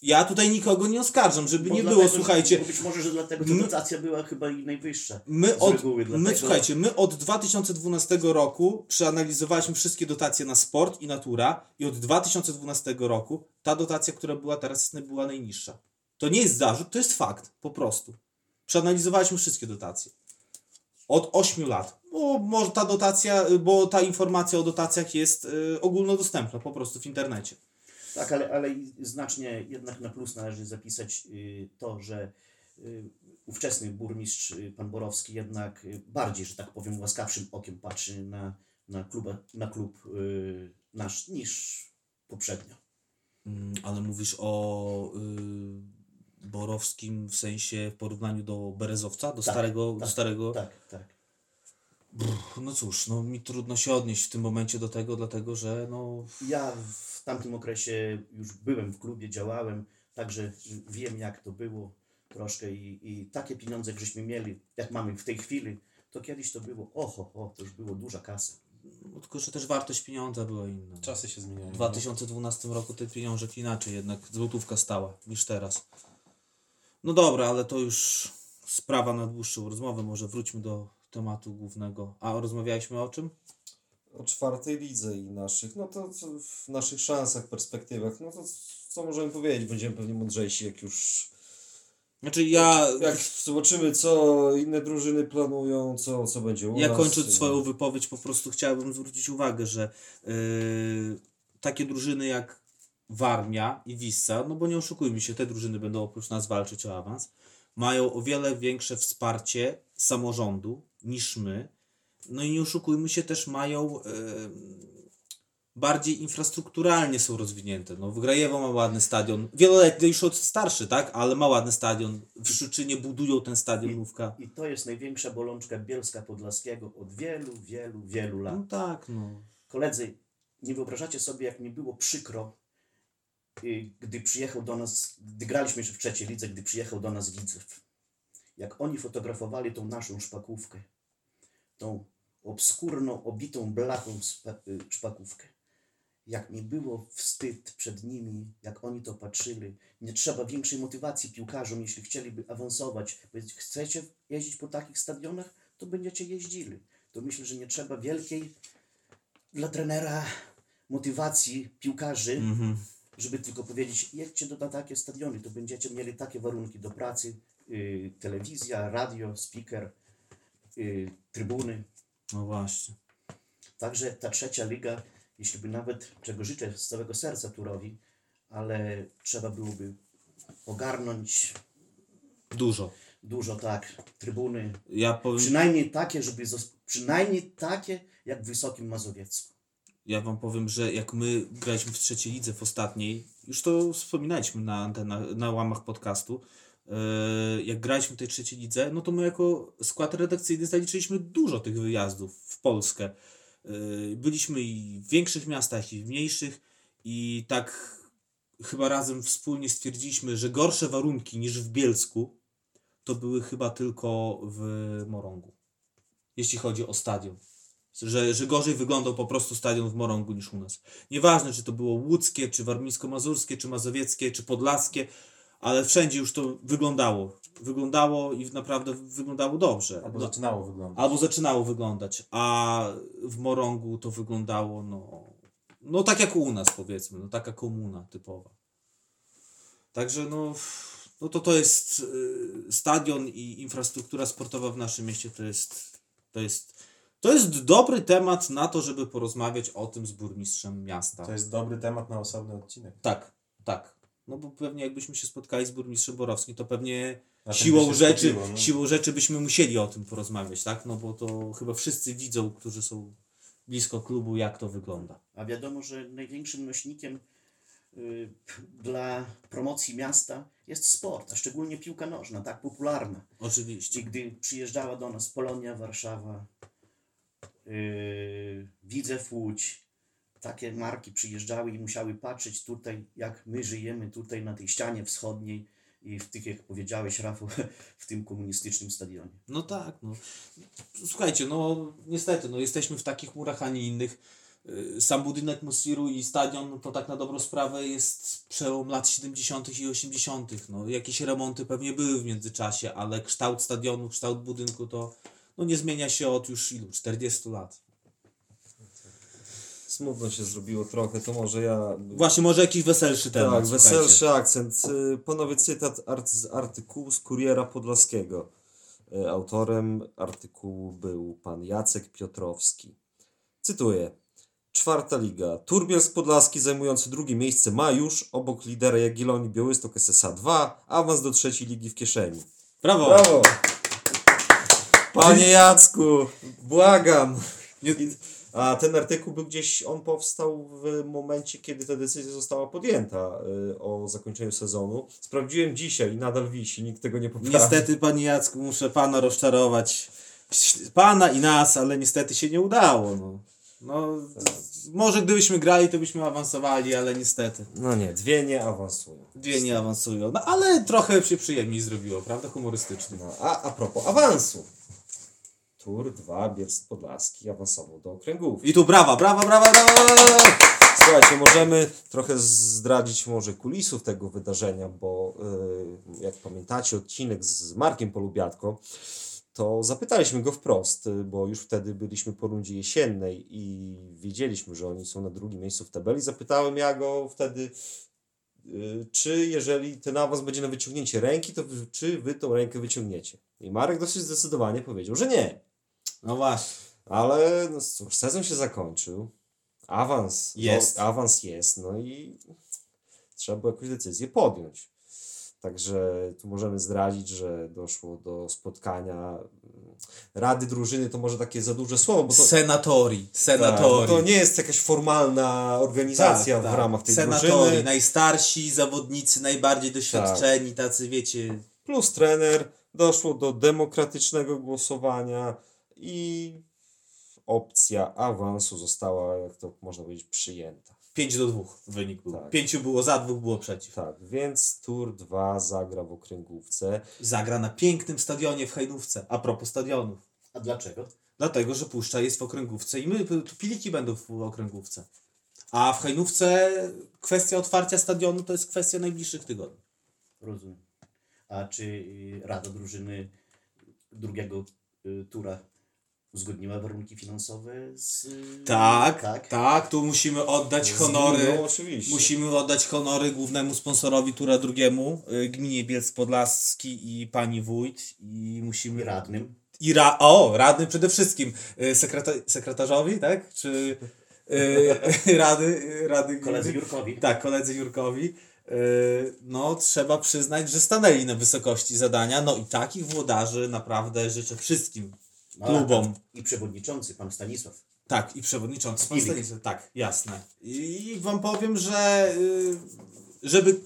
Ja tutaj nikogo nie oskarżam, żeby Bo nie dlatego, było, słuchajcie, Być może, że dlatego ta dotacja była chyba i najwyższa. My od, reguły, my, słuchajcie, my od 2012 roku przeanalizowaliśmy wszystkie dotacje na sport i natura i od 2012 roku ta dotacja, która była teraz, była najniższa. To nie jest zarzut, to jest fakt, po prostu. Przeanalizowaliśmy wszystkie dotacje. Od 8 lat. Bo może ta dotacja, bo ta informacja o dotacjach jest y, ogólnodostępna po prostu w internecie. Tak, ale, ale znacznie jednak na plus należy zapisać y, to, że y, ówczesny burmistrz y, pan Borowski jednak bardziej, że tak powiem, łaskawszym okiem patrzy na, na, kluba, na klub nasz niż poprzednio. Mm, ale mówisz o y, Borowskim w sensie w porównaniu do Berezowca, do Tak, starego, do tak, starego Tak, tak. No cóż, no mi trudno się odnieść w tym momencie do tego, dlatego że no Ja w tamtym okresie już byłem w klubie, działałem, także wiem jak to było troszkę i, i takie pieniądze, żeśmy mieli, jak mamy w tej chwili, to kiedyś to było, oho, o, to już było duża kasa. no, tylko, że też wartość pieniądza była inna. Czasy się zmieniają. W 2012 roku ten pieniążek inaczej jednak złotówka stała niż teraz. No dobra, ale to już sprawa na dłuższą rozmowę, może wróćmy do tematu głównego. A rozmawialiśmy o czym? o czwartej lidze i naszych, no to co w naszych szansach, perspektywach, no to co możemy powiedzieć, będziemy pewnie mądrzejsi, jak już Znaczy ja, jak zobaczymy, co inne drużyny planują, co, co będzie u ja nas. kończąc swoją wypowiedź po prostu chciałbym zwrócić uwagę, że yy, takie drużyny jak Warmia i Wissa, no bo nie oszukujmy się, te drużyny będą oprócz nas walczyć o awans, mają o wiele większe wsparcie samorządu niż my. No i nie oszukujmy się, też mają yy, bardziej infrastrukturalnie są rozwinięte. No, w Grajewo ma ładny stadion, wieloletni już od starszy, tak, ale ma ładny stadion. W Szczuczynie budują ten stadion nówka. I to jest największa bolączka Bielska Podlaskiego od wielu, wielu, wielu lat. No tak, no. Koledzy, nie wyobrażacie sobie, jak mi było przykro, gdy przyjechał do nas, gdy graliśmy jeszcze w trzeciej lidze, gdy przyjechał do nas Widzew. Jak oni fotografowali tą naszą szpakówkę, tą obskurną, obitą blachą y, szpakówkę. Jak mi było wstyd przed nimi, jak oni to patrzyli. Nie trzeba większej motywacji piłkarzom, jeśli chcieliby awansować. Powiedz, Chcecie jeździć po takich stadionach, to będziecie jeździli. To myślę, że nie trzeba wielkiej dla trenera motywacji piłkarzy, Mhm. Żeby tylko powiedzieć, jedźcie do, na takie stadiony, to będziecie mieli takie warunki do pracy, y, telewizja, radio, speaker, y, trybuny. No właśnie. Także ta trzecia liga, jeśli by nawet, czego życzę z całego serca Turowi, ale trzeba byłoby ogarnąć Dużo. dużo tak, trybuny, Ja powiem, przynajmniej takie, żeby, przynajmniej takie jak w Wysokim Mazowiecku. Ja wam powiem, że jak my graliśmy w trzeciej lidze w ostatniej, już to wspominaliśmy na, antena, na łamach podcastu, e, jak graliśmy w tej trzeciej lidze, no to my jako skład redakcyjny zaliczyliśmy dużo tych wyjazdów w Polskę. E, Byliśmy i w większych miastach, i w mniejszych i tak chyba razem wspólnie stwierdziliśmy, że gorsze warunki niż w Bielsku to były chyba tylko w Morągu. Jeśli chodzi o stadion. Że, że gorzej wyglądał po prostu stadion w Morągu niż u nas. Nieważne, czy to było łódzkie, czy warmińsko-mazurskie, czy mazowieckie, czy podlaskie, ale wszędzie już to wyglądało. Wyglądało i naprawdę wyglądało dobrze. Albo No, zaczynało wyglądać. albo zaczynało wyglądać, a w Morągu to wyglądało no, no tak jak u nas powiedzmy, no taka komuna typowa. Także no, no to to jest y, stadion i infrastruktura sportowa w naszym mieście to jest, to jest, to jest dobry temat na to, żeby porozmawiać o tym z burmistrzem miasta. To jest dobry temat na osobny odcinek. Tak, tak. No bo pewnie jakbyśmy się spotkali z burmistrzem Borowskim, to pewnie siłą rzeczy, skupiło, no. siłą rzeczy byśmy musieli o tym porozmawiać, tak? No bo to chyba wszyscy widzą, którzy są blisko klubu, jak to wygląda. A wiadomo, że największym nośnikiem y, dla promocji miasta jest sport, a szczególnie piłka nożna, tak popularna. Oczywiście. I gdy przyjeżdżała do nas Polonia, Warszawa, Widzew Łódź, takie marki przyjeżdżały i musiały patrzeć tutaj, jak my żyjemy tutaj na tej ścianie wschodniej i w tych, jak powiedziałeś, Rafał, w tym komunistycznym stadionie. No tak, no. Słuchajcie, no niestety, no jesteśmy w takich murach, a nie innych. Y, Sam budynek Musiru i stadion, no to tak na dobrą sprawę jest przełom lat 70. i 80. No, jakieś remonty pewnie były w międzyczasie, ale kształt stadionu, kształt budynku to no, nie zmienia się od już ilu? 40 lat. Smutno się zrobiło trochę, to może ja... Właśnie, może jakiś weselszy temat. Tak, słuchajcie. weselszy akcent. Y, Panowie, cytat art, z artykułu z Kuriera Podlaskiego. Y, Autorem artykułu był pan Jacek Piotrowski. Cytuję. Czwarta liga. Turbielsk Podlaski zajmujący drugie miejsce ma już obok lidera Jagiellonii Białystok SSA 2 awans do trzeciej ligi w kieszeni. Brawo! Brawo! Panie Jacku, błagam. A ten artykuł był gdzieś, on powstał w momencie, kiedy ta decyzja została podjęta y, o zakończeniu sezonu. Sprawdziłem dzisiaj i nadal wisi, nikt tego nie poprawi. niestety, panie Jacku, muszę pana rozczarować. Pana i nas, ale niestety się nie udało. No. No, może gdybyśmy grali, to byśmy awansowali, ale niestety. No nie, dwie nie awansują. Dwie nie awansują. No ale trochę się przyjemniej zrobiło, prawda? Humorystycznie. No, a, a propos awansu. Tur 2 Bielsk Podlaski awansował do okręgów. I tu brawa, brawa, brawa, brawa! Słuchajcie, możemy trochę zdradzić może kulisów tego wydarzenia, bo y, jak pamiętacie odcinek z Markiem Polubiatko, to zapytaliśmy go wprost, y, bo już wtedy byliśmy po rundzie jesiennej i wiedzieliśmy, że oni są na drugim miejscu w tabeli. Zapytałem ja go wtedy, y, czy jeżeli ten awans będzie na wyciągnięcie ręki, to czy wy tą rękę wyciągniecie? I Marek dosyć zdecydowanie powiedział, że nie. No właśnie. Ale no cóż, sezon się zakończył. Awans Jest. No, awans jest, no i trzeba było jakąś decyzję podjąć. Także tu możemy zdradzić, że doszło do spotkania mm, Rady Drużyny, to może takie za duże słowo, bo to, Senatori, tak, senatori. to nie jest jakaś formalna organizacja Tak, w tak. ramach tej Senatori, drużyny. najstarsi zawodnicy, najbardziej doświadczeni, tacy wiecie, Plus trener, doszło do demokratycznego głosowania i opcja awansu została, jak to można powiedzieć, przyjęta. 5 do 2 wynik był. Tak. Pięciu było za, dwóch było przeciw. Tak, więc Tour 2 zagra w okręgówce. Zagra na pięknym stadionie w Hajnówce. A propos stadionów. A dlaczego? Dlatego, że Puszcza jest w okręgówce i my, tu piliki będą w okręgówce. A w Hajnówce kwestia otwarcia stadionu to jest kwestia najbliższych tygodni. Rozumiem. A czy y, Rada Drużyny drugiego y, tura uzgodniła warunki finansowe z... y, Tak, tak, tu musimy oddać honory. No, oczywiście. Musimy oddać honory głównemu sponsorowi tura drugiemu, y, gminie Bielsk Podlaski i pani wójt i musimy... I radnym. I ra... O, radny przede wszystkim. Y, Sekreta... Sekretarzowi, tak? Czy y, rady, rady? Koledzy Jurkowi. Tak, koledzy Jurkowi. No, trzeba przyznać, że stanęli na wysokości zadania. No i takich włodarzy naprawdę życzę wszystkim klubom. I przewodniczący, pan Stanisław. Tak, i przewodniczący pan. Stanisław. Tak, jasne. I wam powiem, że y, żeby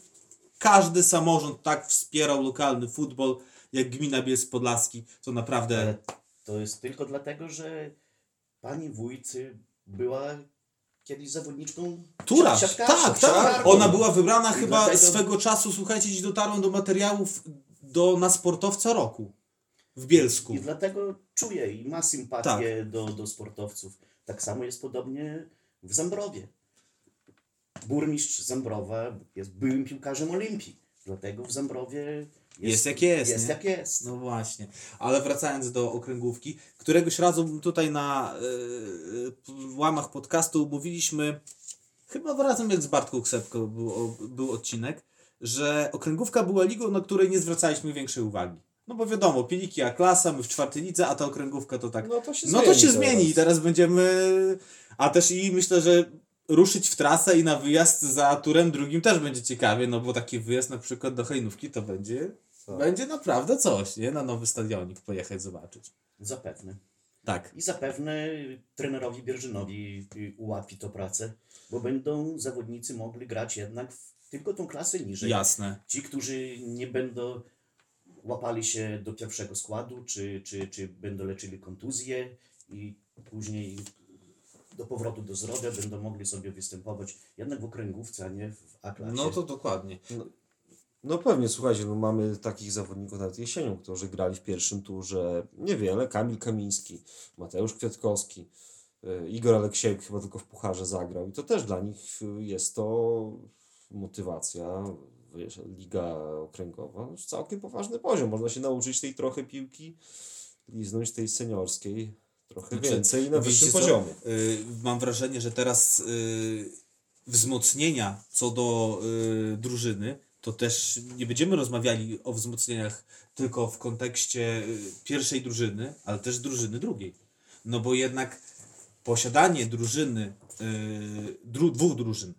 każdy samorząd tak wspierał lokalny futbol, jak gmina Bielsk Podlaski, to naprawdę... Ale to jest tylko dlatego, że pani wójt była kiedyś zawodniczką Tura, tak, tak. siatkarką. Ona była wybrana I chyba dlatego- swego czasu, słuchajcie, dziś dotarłem do materiałów do, na sportowca roku w Bielsku. I dlatego czuje i ma sympatię Tak. do, do sportowców. Tak samo jest podobnie w Zambrowie. Burmistrz Zambrowa jest byłym piłkarzem Olimpii. Dlatego w Zambrowie jest, Jest jak jest, Jest nie? jak jest. No właśnie. Ale wracając do okręgówki, któregoś razu tutaj na yy, łamach podcastu mówiliśmy, chyba razem jak z Bartką Ksepko był, był odcinek, że okręgówka była ligą, na której nie zwracaliśmy większej uwagi. No bo wiadomo, Piliki A klasa, my w czwartej lidze, a ta okręgówka to tak. No to się No to zmieni się teraz. zmieni i teraz będziemy. A też i myślę, że ruszyć w trasę i na wyjazd za turem drugim też będzie ciekawie, no bo taki wyjazd na przykład do Hejnówki to będzie. Tak. Będzie naprawdę coś, nie? Na nowy stadionik pojechać zobaczyć. Zapewne. Tak. I zapewne trenerowi Bierżynowi y, ułatwi to pracę, bo będą zawodnicy mogli grać jednak w tylko tą klasę niżej. Jasne. Ci, którzy nie będą łapali się do pierwszego składu, czy, czy, czy będą leczyli kontuzje i później do powrotu do zdrowia będą mogli sobie występować jednak w okręgówce, a nie w A-klasie. No to dokładnie. No pewnie, słuchajcie, no mamy takich zawodników nawet jesienią, którzy grali w pierwszym turze niewiele. Kamil Kamiński, Mateusz Kwiatkowski, y, Igor Aleksiejek chyba tylko w Pucharze zagrał i to też dla nich jest to motywacja, wiesz, liga okręgowa, no, całkiem poważny poziom. Można się nauczyć tej trochę piłki, liznąć tej seniorskiej trochę Znaczy, więcej na Widzicie wyższym poziomie. Y, mam wrażenie, że teraz y, wzmocnienia co do y, drużyny, to też nie będziemy rozmawiali o wzmocnieniach tylko w kontekście y, pierwszej drużyny, ale też drużyny drugiej. No bo jednak posiadanie drużyny, dru, dwóch drużyn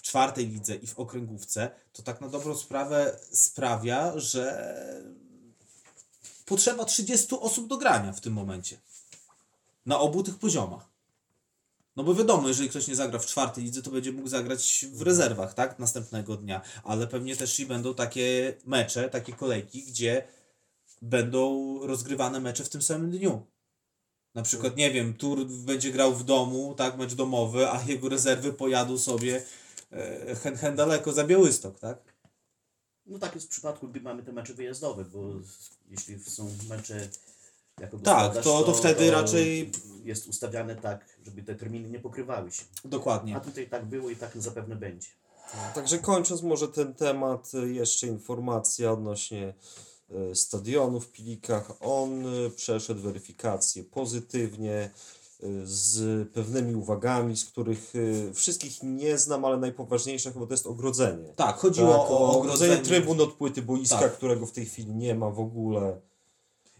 w czwartej lidze i w okręgówce, to tak na dobrą sprawę sprawia, że potrzeba 30 osób do grania w tym momencie. Na obu tych poziomach. No bo wiadomo, jeżeli ktoś nie zagra w czwartej lidze, to będzie mógł zagrać w rezerwach, tak? Następnego dnia. Ale pewnie też i będą takie mecze, takie kolejki, gdzie będą rozgrywane mecze w tym samym dniu. Na przykład, nie wiem, Tur będzie grał w domu, tak, mecz domowy, a jego rezerwy pojadą sobie hen, hen daleko za Białystok, tak? No tak jest w przypadku, gdy mamy te mecze wyjazdowe, bo jeśli są mecze jako Tak, gospodarz, to- to wtedy raczej- jest ustawiane tak, żeby te terminy nie pokrywały się. Dokładnie. A tutaj tak było i tak zapewne będzie. Także kończąc może ten temat, y, jeszcze informacja odnośnie y, stadionu w Pilikach. On przeszedł weryfikację pozytywnie, z pewnymi uwagami, z których y, wszystkich nie znam, ale najpoważniejsza chyba to jest ogrodzenie. Tak, chodziło Tak, o ogrodzenie. trybun od płyty boiska, Tak. którego w tej chwili nie ma w ogóle.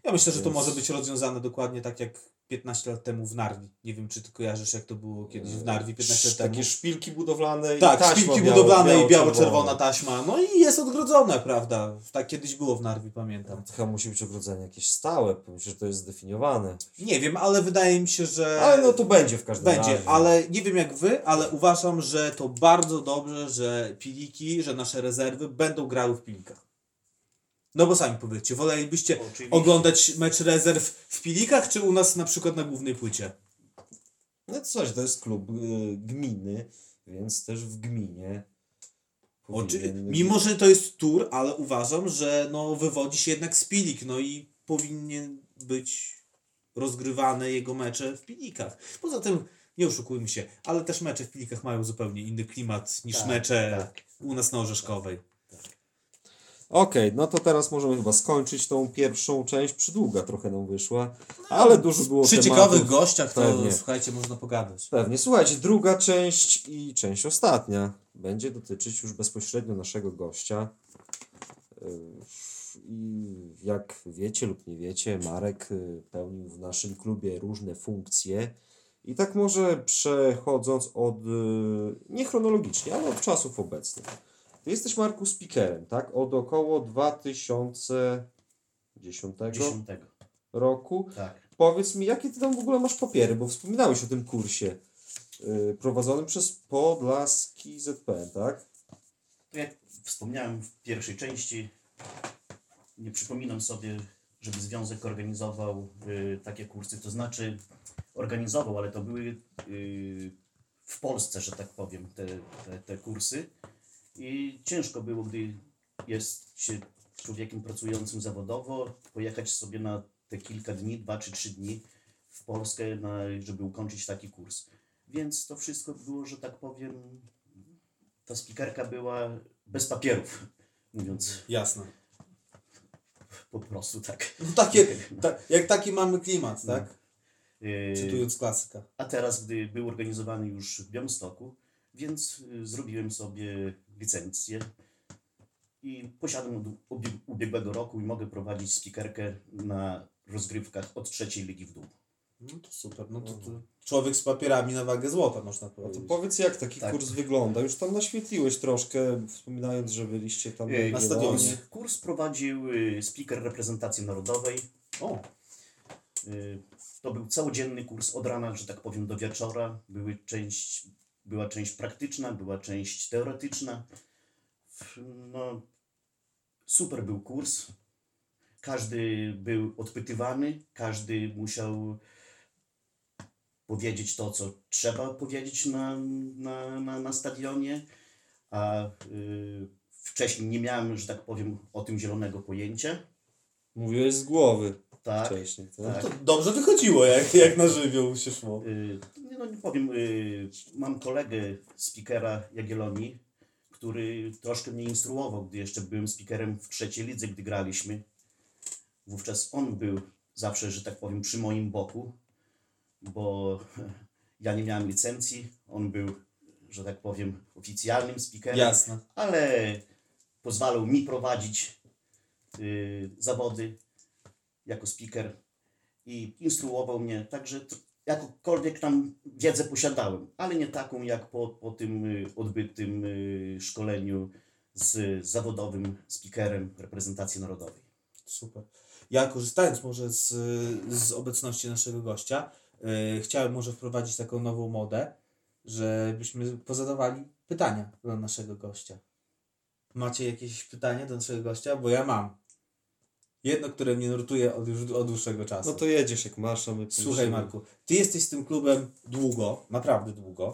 Ja myślę, że to może być rozwiązane dokładnie tak jak 15 lat temu w Narwi. Nie wiem, czy ty kojarzysz, jak to było kiedyś w Narwi 15 lat temu. Takie szpilki budowlane i Tak, szpilki biało- budowlane i biało-czerwona. taśma. No i jest odgrodzone, prawda? Tak kiedyś było w Narwi, pamiętam. To chyba musi być ogrodzenie jakieś stałe, myślę, że to jest zdefiniowane. Nie wiem, ale wydaje mi się, że... Ale no to będzie w każdym Będzie, razie. ale nie wiem jak wy, ale uważam, że to bardzo dobrze, że piliki, że nasze rezerwy będą grały w pilikach. No bo sami powiedzcie, wolelibyście Oczywiście. oglądać mecz rezerw w pilikach, czy u nas na przykład na głównej płycie? No coś, to jest klub y, gminy, więc też w gminie. Oczy... Mimo, że to jest tur, ale uważam, że no, wywodzi się jednak z pilik, no i powinien być rozgrywane jego mecze w pilikach. Poza tym, nie oszukujmy się, ale też mecze w pilikach mają zupełnie inny klimat niż Tak, mecze tak. u nas na Orzeszkowej. Okej, no to teraz możemy chyba skończyć tą pierwszą część. Przydługa trochę nam wyszła, ale dużo było Przy tematów. ciekawych gościach to Pewnie. słuchajcie, można pogadać. Pewnie. Słuchajcie, druga część i część ostatnia będzie dotyczyć już bezpośrednio naszego gościa. Yy, I jak wiecie lub nie wiecie, Marek y, pełnił w naszym klubie różne funkcje. I tak może przechodząc od, y, nie chronologicznie, ale od czasów obecnych. Ty jesteś, Marku, speakerem, tak? Od około 2010 Dziesiątego. roku. Tak. Powiedz mi, jakie ty tam w ogóle masz papiery, bo wspominałeś o tym kursie yy, prowadzonym przez Podlaski ZPN, tak? Jak wspomniałem w pierwszej części, nie przypominam sobie, żeby związek organizował y, takie kursy, to znaczy organizował, ale to były y, w Polsce, że tak powiem, te, te, te kursy. I ciężko było, gdy jest się człowiekiem pracującym zawodowo, pojechać sobie na te kilka dni, dwa czy trzy dni w Polskę, na, żeby ukończyć taki kurs. Więc to wszystko było, że tak powiem, ta spikerka była bez papierów. mówiąc Jasne. po prostu tak. No takie, ta, jak taki mamy klimat, tak? Yy, Cytując klasyka. A teraz, gdy był organizowany już w Białymstoku, więc y, zrobiłem sobie licencję i posiadam od ubie- ubiegłego roku i mogę prowadzić spikerkę na rozgrywkach od trzeciej ligi w dół. No to super. No to, to człowiek z papierami na wagę złota, można No to powiedzieć. powiedz, jak taki Tak. kurs wygląda? Już tam naświetliłeś troszkę, wspominając, że byliście tam na stadionie. Kurs prowadził y, speaker reprezentacji narodowej. O, Y, To był całodzienny kurs od rana, że tak powiem, do wieczora. Były część, była część praktyczna, była część teoretyczna. No, super był kurs. Każdy był odpytywany, każdy musiał powiedzieć to, co trzeba powiedzieć na, na, na, na stadionie, a y, wcześniej nie miałem, że tak powiem, o tym zielonego pojęcia. Mówiłeś z głowy Tak. wcześniej, tak? Tak. to dobrze wychodziło, jak, jak na żywioł się szło. Y, nie, no nie powiem, y, mam kolegę speakera Jagiellonii, który troszkę mnie instruował, gdy jeszcze byłem speakerem w trzeciej lidze, gdy graliśmy. Wówczas on był zawsze, że tak powiem, przy moim boku, bo ja nie miałem licencji, on był, że tak powiem, oficjalnym speakerem, Jasne. ale pozwalał mi prowadzić y, zawody jako speaker i instruował mnie, także jakąkolwiek tam wiedzę posiadałem, ale nie taką jak po, po tym y, odbytym y, szkoleniu z zawodowym speakerem reprezentacji narodowej. Super. Ja korzystając może z, z obecności naszego gościa, yy, chciałem może wprowadzić taką nową modę, żebyśmy pozadawali pytania do naszego gościa. Macie jakieś pytanie do naszego gościa? Bo ja mam. Jedno, które mnie nurtuje od, już od dłuższego czasu. No to jedziesz jak masz, a my Słuchaj. Marku, ty jesteś z tym klubem długo, naprawdę długo.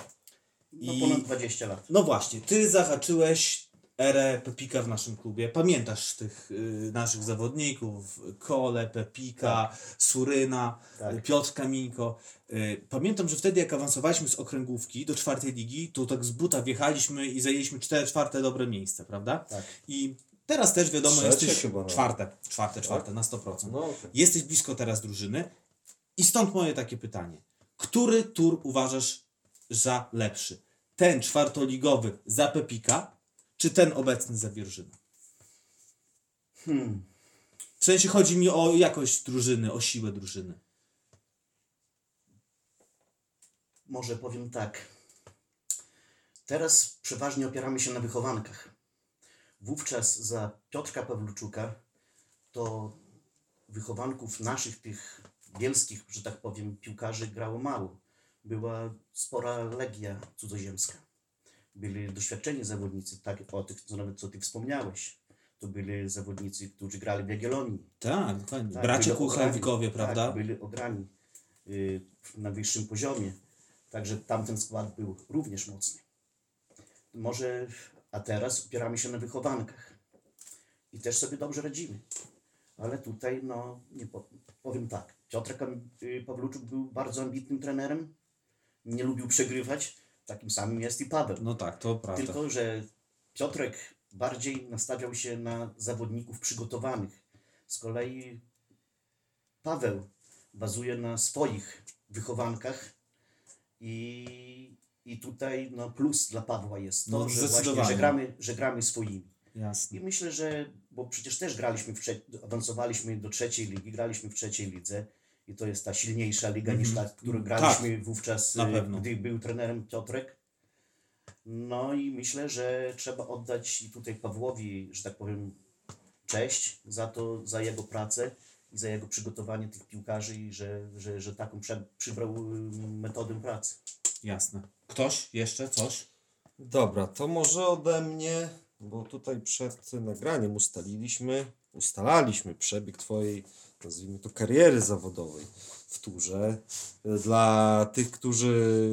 No I- ponad 20 lat. No właśnie, ty zahaczyłeś erę Pepika w naszym klubie. Pamiętasz tych y, naszych zawodników, Kole, Pepika, Suryna, Tak. Piotr Kaminko. Y, pamiętam, że wtedy jak awansowaliśmy z okręgówki do czwartej ligi, to tak z buta wjechaliśmy i zajęliśmy cztery czwarte dobre miejsce, prawda? Tak. I teraz też wiadomo, Trzecie jesteś chyba nawet. czwarte, czwarte, czwarte, na 100%. No okej. Jesteś blisko teraz drużyny i stąd moje takie pytanie. Który tur uważasz za lepszy? Ten czwartoligowy za Pepika, czy ten obecny za Wierżynę? Hmm. W sensie chodzi mi o jakość drużyny, o siłę drużyny. Może powiem tak. Teraz przeważnie opieramy się na wychowankach. Wówczas za Piotrka Pawluczuka to wychowanków naszych tych bielskich, że tak powiem, piłkarzy grało mało. Była spora legia cudzoziemska. Byli doświadczeni zawodnicy, tak o tych, co nawet co ty wspomniałeś. To byli zawodnicy, którzy grali w Jagiellonii. Tak. Tak, byli Kucharwikowie, ograni. prawda? Tak, byli ograni y, na wyższym poziomie. Także tamten skład był również mocny. Może, a teraz opieramy się na wychowankach. I też sobie dobrze radzimy. Ale tutaj, no, nie po, powiem tak. Piotr y, Pawluczuk był bardzo ambitnym trenerem. Nie lubił przegrywać. Takim samym jest i Paweł. No tak, to prawda. Tylko, że Piotrek bardziej nastawiał się na zawodników przygotowanych. Z kolei Paweł bazuje na swoich wychowankach i, i tutaj no, plus dla Pawła jest to, No, że, właśnie, że, gramy, że gramy swoimi. Jasne. I myślę, że, bo przecież też graliśmy, w awansowaliśmy do trzeciej ligi, graliśmy w trzeciej lidze i to jest ta silniejsza liga niż ta, którą graliśmy wówczas, Mhm. na y, gdy był trenerem Piotrek. No i myślę, że trzeba oddać i tutaj Pawłowi, że tak powiem, cześć za to, za jego pracę i za jego przygotowanie tych piłkarzy i że, że, że taką przybrał y, metodę pracy. Jasne. Ktoś? Jeszcze? Coś? Dobra, to może ode mnie, bo tutaj przed nagraniem ustaliliśmy, ustalaliśmy przebieg Twojej, nazwijmy to, kariery zawodowej. W turze. Dla tych, którzy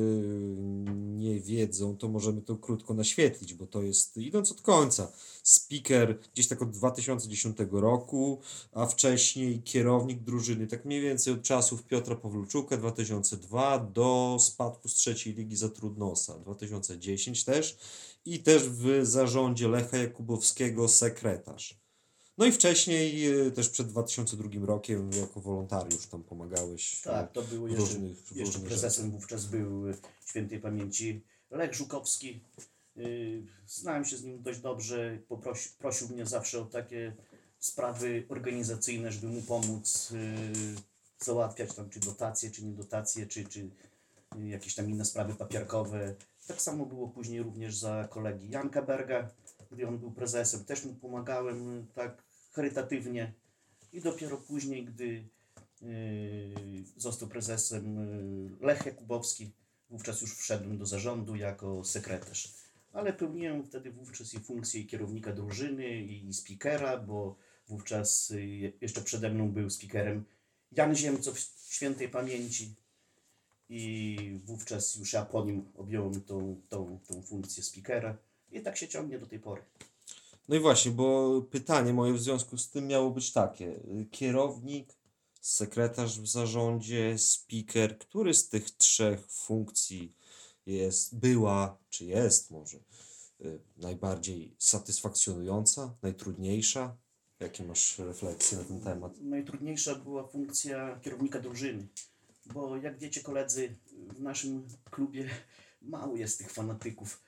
nie wiedzą, to możemy to krótko naświetlić, bo to jest, idąc od końca, speaker gdzieś tak od 2010 roku, a wcześniej kierownik drużyny, tak mniej więcej od czasów Piotra Pawluczuka 2002 do spadku z trzeciej ligi za Trudnosa 2010 też i też w zarządzie Lecha Jakubowskiego sekretarz. No i wcześniej y, też przed 2002 rokiem jako wolontariusz tam pomagałeś. Tak, to było jeszcze, różnych- jeszcze różnych prezesem wówczas był y, świętej pamięci Lech Żukowski. Y, Znałem się z nim dość dobrze, poprosi, prosił mnie zawsze o takie sprawy organizacyjne, żeby mu pomóc załatwiać tam czy dotacje, czy nie dotacje, czy, czy jakieś tam inne sprawy papierkowe. Tak samo było później również za kolegi Janka Berga, gdy on był prezesem. Też mu pomagałem y, tak charytatywnie. I dopiero później, gdy Yy, został prezesem yy, Lech Jakubowski. Wówczas już wszedłem do zarządu jako sekretarz. Ale pełniłem wtedy wówczas i funkcję kierownika drużyny i speakera, bo wówczas jeszcze przede mną był speakerem Jan Ziemcow świętej pamięci. I wówczas już ja po nim objąłem tą, tą, tą funkcję speakera. I tak się ciągnie do tej pory. No i właśnie, bo pytanie moje w związku z tym miało być takie. Kierownik, sekretarz w zarządzie, speaker, który z tych trzech funkcji jest, była, czy jest może, y, najbardziej satysfakcjonująca, najtrudniejsza? Jakie masz refleksje na ten temat? najtrudniejsza była funkcja kierownika drużyny, bo jak wiecie koledzy, w naszym klubie mało jest tych fanatyków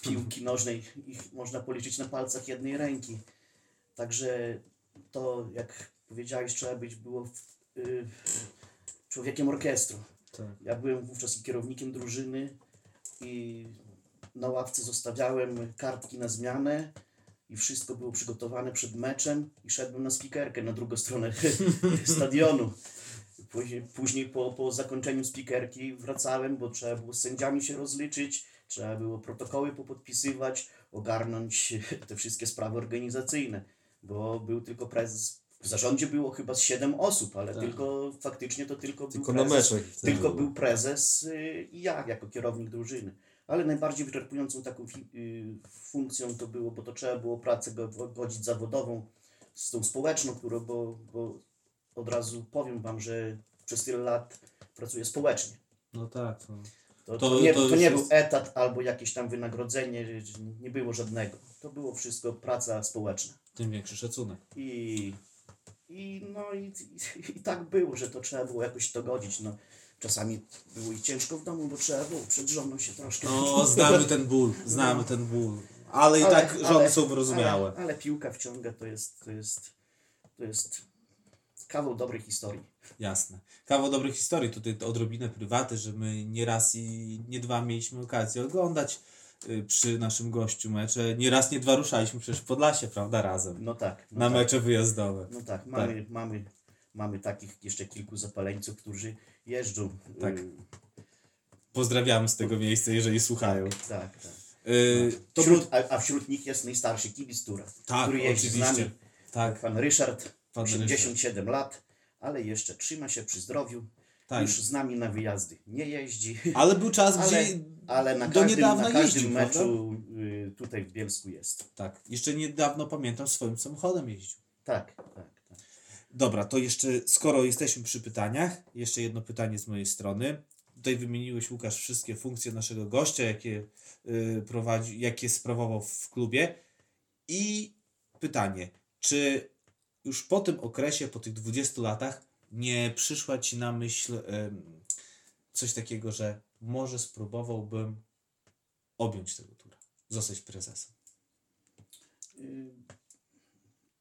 piłki nożnej, ich można policzyć na palcach jednej ręki. Także to, jak powiedziałeś, trzeba być było y, człowiekiem orkiestru. Tak. Ja byłem wówczas i kierownikiem drużyny i na ławce zostawiałem kartki na zmianę i wszystko było przygotowane przed meczem i szedłem na spikerkę na drugą stronę stadionu. Później, później po, po zakończeniu spikerki wracałem, bo trzeba było z sędziami się rozliczyć, trzeba było protokoły popodpisywać, ogarnąć te wszystkie sprawy organizacyjne, bo był tylko prezes. W zarządzie było chyba z 7 osób, ale Tak. tylko faktycznie to tylko, Tylko był na prezes. meczach wtedy Tylko było. był prezes y, i ja jako kierownik drużyny. Ale najbardziej wyczerpującą taką y, funkcją to było, bo to trzeba było pracę go- godzić zawodową z tą społeczną, którą, bo, bo od razu powiem Wam, że przez tyle lat pracuję społecznie. No tak. To... To, To- to, nie, to to nie jest- był etat albo jakieś tam wynagrodzenie, nie było żadnego. To było wszystko praca społeczna. Tym większy szacunek. I, i no i, i, i tak było, że to trzeba było jakoś to godzić. No, czasami było i ciężko w domu, bo trzeba było przed żoną się troszkę. No, znamy ten ból, znamy ten ból. Ale i tak żony są wyrozumiałe. Ale, ale piłka wciąga, to jest, to jest, to jest kawał dobrej historii. Jasne. Kawał dobrych historii. Tutaj odrobinę prywaty, że my nie raz i nie dwa mieliśmy okazję oglądać y, przy naszym gościu mecze. Nie raz, nie dwa ruszaliśmy przecież w Podlasie, prawda, razem. No tak. No Na tak, mecze wyjazdowe. No tak, mamy, mamy, mamy takich jeszcze kilku zapaleńców, którzy jeżdżą. Tak. y, Pozdrawiamy z tego miejsca, jeżeli słuchają. tak, tak. Y, to Wśród, a, a wśród nich jest najstarszy kibic Tura, Tak, który jeździ z oczywiście. nami. Tak, Pan Ryszard, 87 lat, ale jeszcze trzyma się przy zdrowiu. tak. Już z nami na wyjazdy nie jeździ. Ale był czas, Ale, gdzie ale na do każdym, niedawna na każdym jeździł, meczu y, tutaj w Bielsku jest. Tak, jeszcze niedawno pamiętam swoim samochodem jeździł. Tak, tak, tak. Dobra, to jeszcze skoro jesteśmy przy pytaniach, jeszcze jedno pytanie z mojej strony. Tutaj wymieniłeś Łukasz wszystkie funkcje naszego gościa, jakie y, prowadzi, jakie sprawował w klubie. I pytanie, czy już po tym okresie, po tych 20 latach, nie przyszła ci na myśl coś takiego, że może spróbowałbym objąć tego tura, zostać prezesem? Y,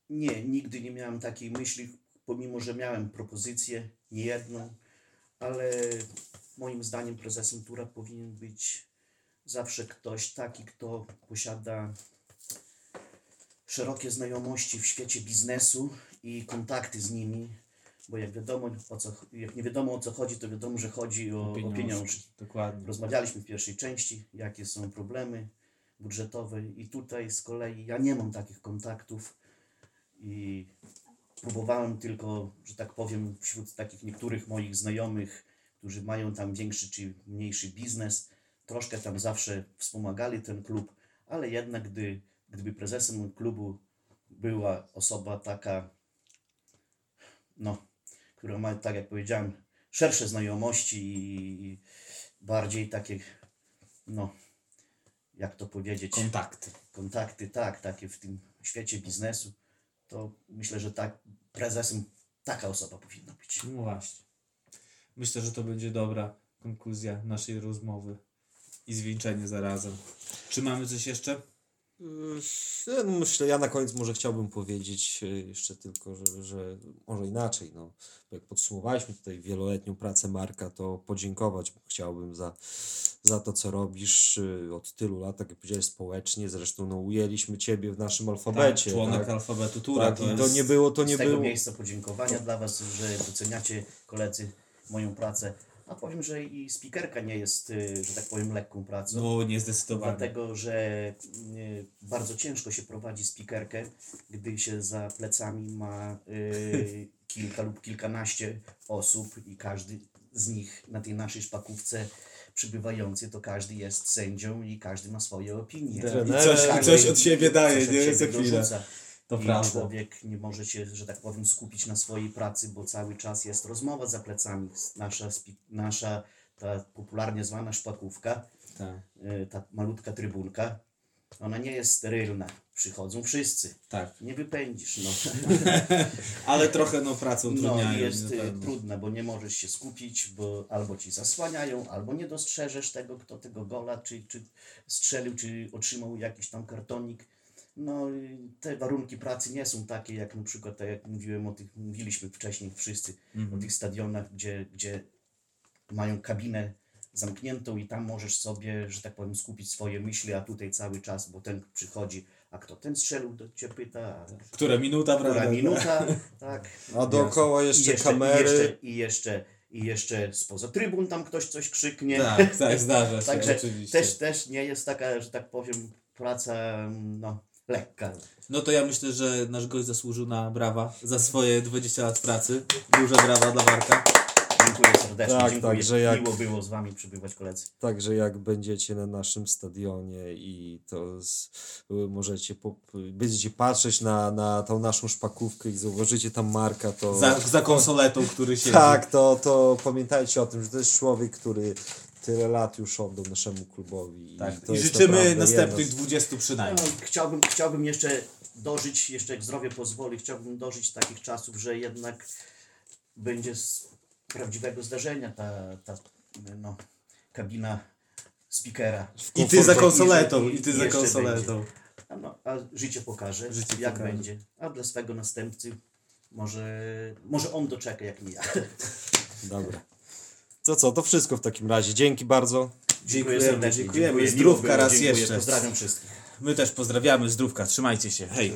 Nie, nigdy nie miałem takiej myśli, pomimo że miałem propozycję, nie jedną, ale moim zdaniem prezesem Tura powinien być zawsze ktoś taki, kto posiada szerokie znajomości w świecie biznesu i kontakty z nimi, bo jak wiadomo, o co, jak nie wiadomo o co chodzi, to wiadomo, że chodzi o, o pieniążki. Dokładnie. Rozmawialiśmy w pierwszej części, jakie są problemy budżetowe i tutaj z kolei ja nie mam takich kontaktów i próbowałem tylko, że tak powiem, wśród takich niektórych moich znajomych, którzy mają tam większy czy mniejszy biznes, troszkę tam zawsze wspomagali ten klub, ale jednak gdy, gdyby prezesem klubu była osoba taka, no, która ma, tak jak powiedziałem, szersze znajomości i bardziej takie, no, jak to powiedzieć, Kontakty. kontakty, tak, takie w tym świecie biznesu, to myślę, że tak prezesem taka osoba powinna być. No właśnie. Myślę, że to będzie dobra konkluzja naszej rozmowy i zwieńczenie zarazem. Czy mamy coś jeszcze? Ja Myślę, ja na koniec może chciałbym powiedzieć e, jeszcze tylko, że, że może inaczej. No. Jak podsumowaliśmy tutaj wieloletnią pracę Marka, to podziękować chciałbym za, za to, co robisz e, od tylu lat, tak jak powiedziałeś, społecznie. Zresztą no, ujęliśmy Ciebie w naszym alfabecie. tak, członek tak? alfabetu Tura. Tak, to, jest... to nie było, to nie Z tego było. miejsca podziękowania dla Was, że doceniacie koledzy moją pracę. A powiem, że i spikerka nie jest, y, że tak powiem, lekką pracą. No, nie zdecydowanie. Dlatego, że y, bardzo ciężko się prowadzi spikerkę, gdy się za plecami ma y, kilka lub kilkanaście osób i każdy z nich na tej naszej szpakówce przybywający, to każdy jest sędzią i każdy ma swoje opinie. I coś, I coś od siebie daje, Coś od nie? siebie Co chwilę. dorzuca. To I prawda. człowiek nie może się, że tak powiem, skupić na swojej pracy, bo cały czas jest rozmowa za plecami. Nasza, nasza ta popularnie zwana szpakówka, Tak, y, ta malutka trybunka, ona nie jest sterylna. Przychodzą wszyscy. tak. Nie wypędzisz. No, Ale trochę no pracę no utrudniają. i jest y, pewno. trudne, bo nie możesz się skupić, bo albo ci zasłaniają, albo nie dostrzeżesz tego, kto tego gola, czy, czy strzelił, czy otrzymał jakiś tam kartonik. No, te warunki pracy nie są takie, jak na przykład, tak jak mówiłem o tych, mówiliśmy wcześniej wszyscy Mhm. o tych stadionach, gdzie, gdzie mają kabinę zamkniętą i tam możesz sobie, że tak powiem, skupić swoje myśli, a tutaj cały czas, bo ten przychodzi, a kto ten strzelił, do cię pyta, a Która minuta, prawda? która minuta, tak. A dookoła jeszcze, jeszcze, kamery. I jeszcze, i jeszcze, i jeszcze spoza trybun tam ktoś coś krzyknie. Tak, tak, zdarza się, Także oczywiście. też, też nie jest taka, że tak powiem, praca no, lekka. No to ja myślę, że nasz gość zasłużył na brawa za swoje 20 lat pracy. Duże brawa dla Warka. Dziękuję serdecznie. Tak, Dziękuję. tak, że jak- Miło było z Wami przybywać koledzy. Także jak będziecie na naszym stadionie i to z, możecie po, będziecie patrzeć na, na tą naszą szpakówkę i zauważycie tam Marka, to Za, za konsoletą, który się. tak, to, to pamiętajcie o tym, że to jest człowiek, który tyle lat już oddał naszemu klubowi. Tak. I jest życzymy następnych jedno z- 20 No, przynajmniej. chciałbym, chciałbym jeszcze dożyć, jeszcze jak zdrowie pozwoli, chciałbym dożyć takich czasów, że jednak będzie z prawdziwego zdarzenia ta, ta no, kabina speakera. I ty za I- konsoletą, i- i ty i za konsoletą. A, no, a życie pokaże, Życie jak pokaże. będzie. A dla swego następcy może, może on doczeka jak nie ja. Dobra. To co, to wszystko w takim razie. Dzięki bardzo. Dziękujemy, serdecznie. dziękujemy. Dziękuję, Zdrówka raz dziękuję. jeszcze. Pozdrawiam wszystkich. My też pozdrawiamy. Zdrówka. Trzymajcie się. Hej.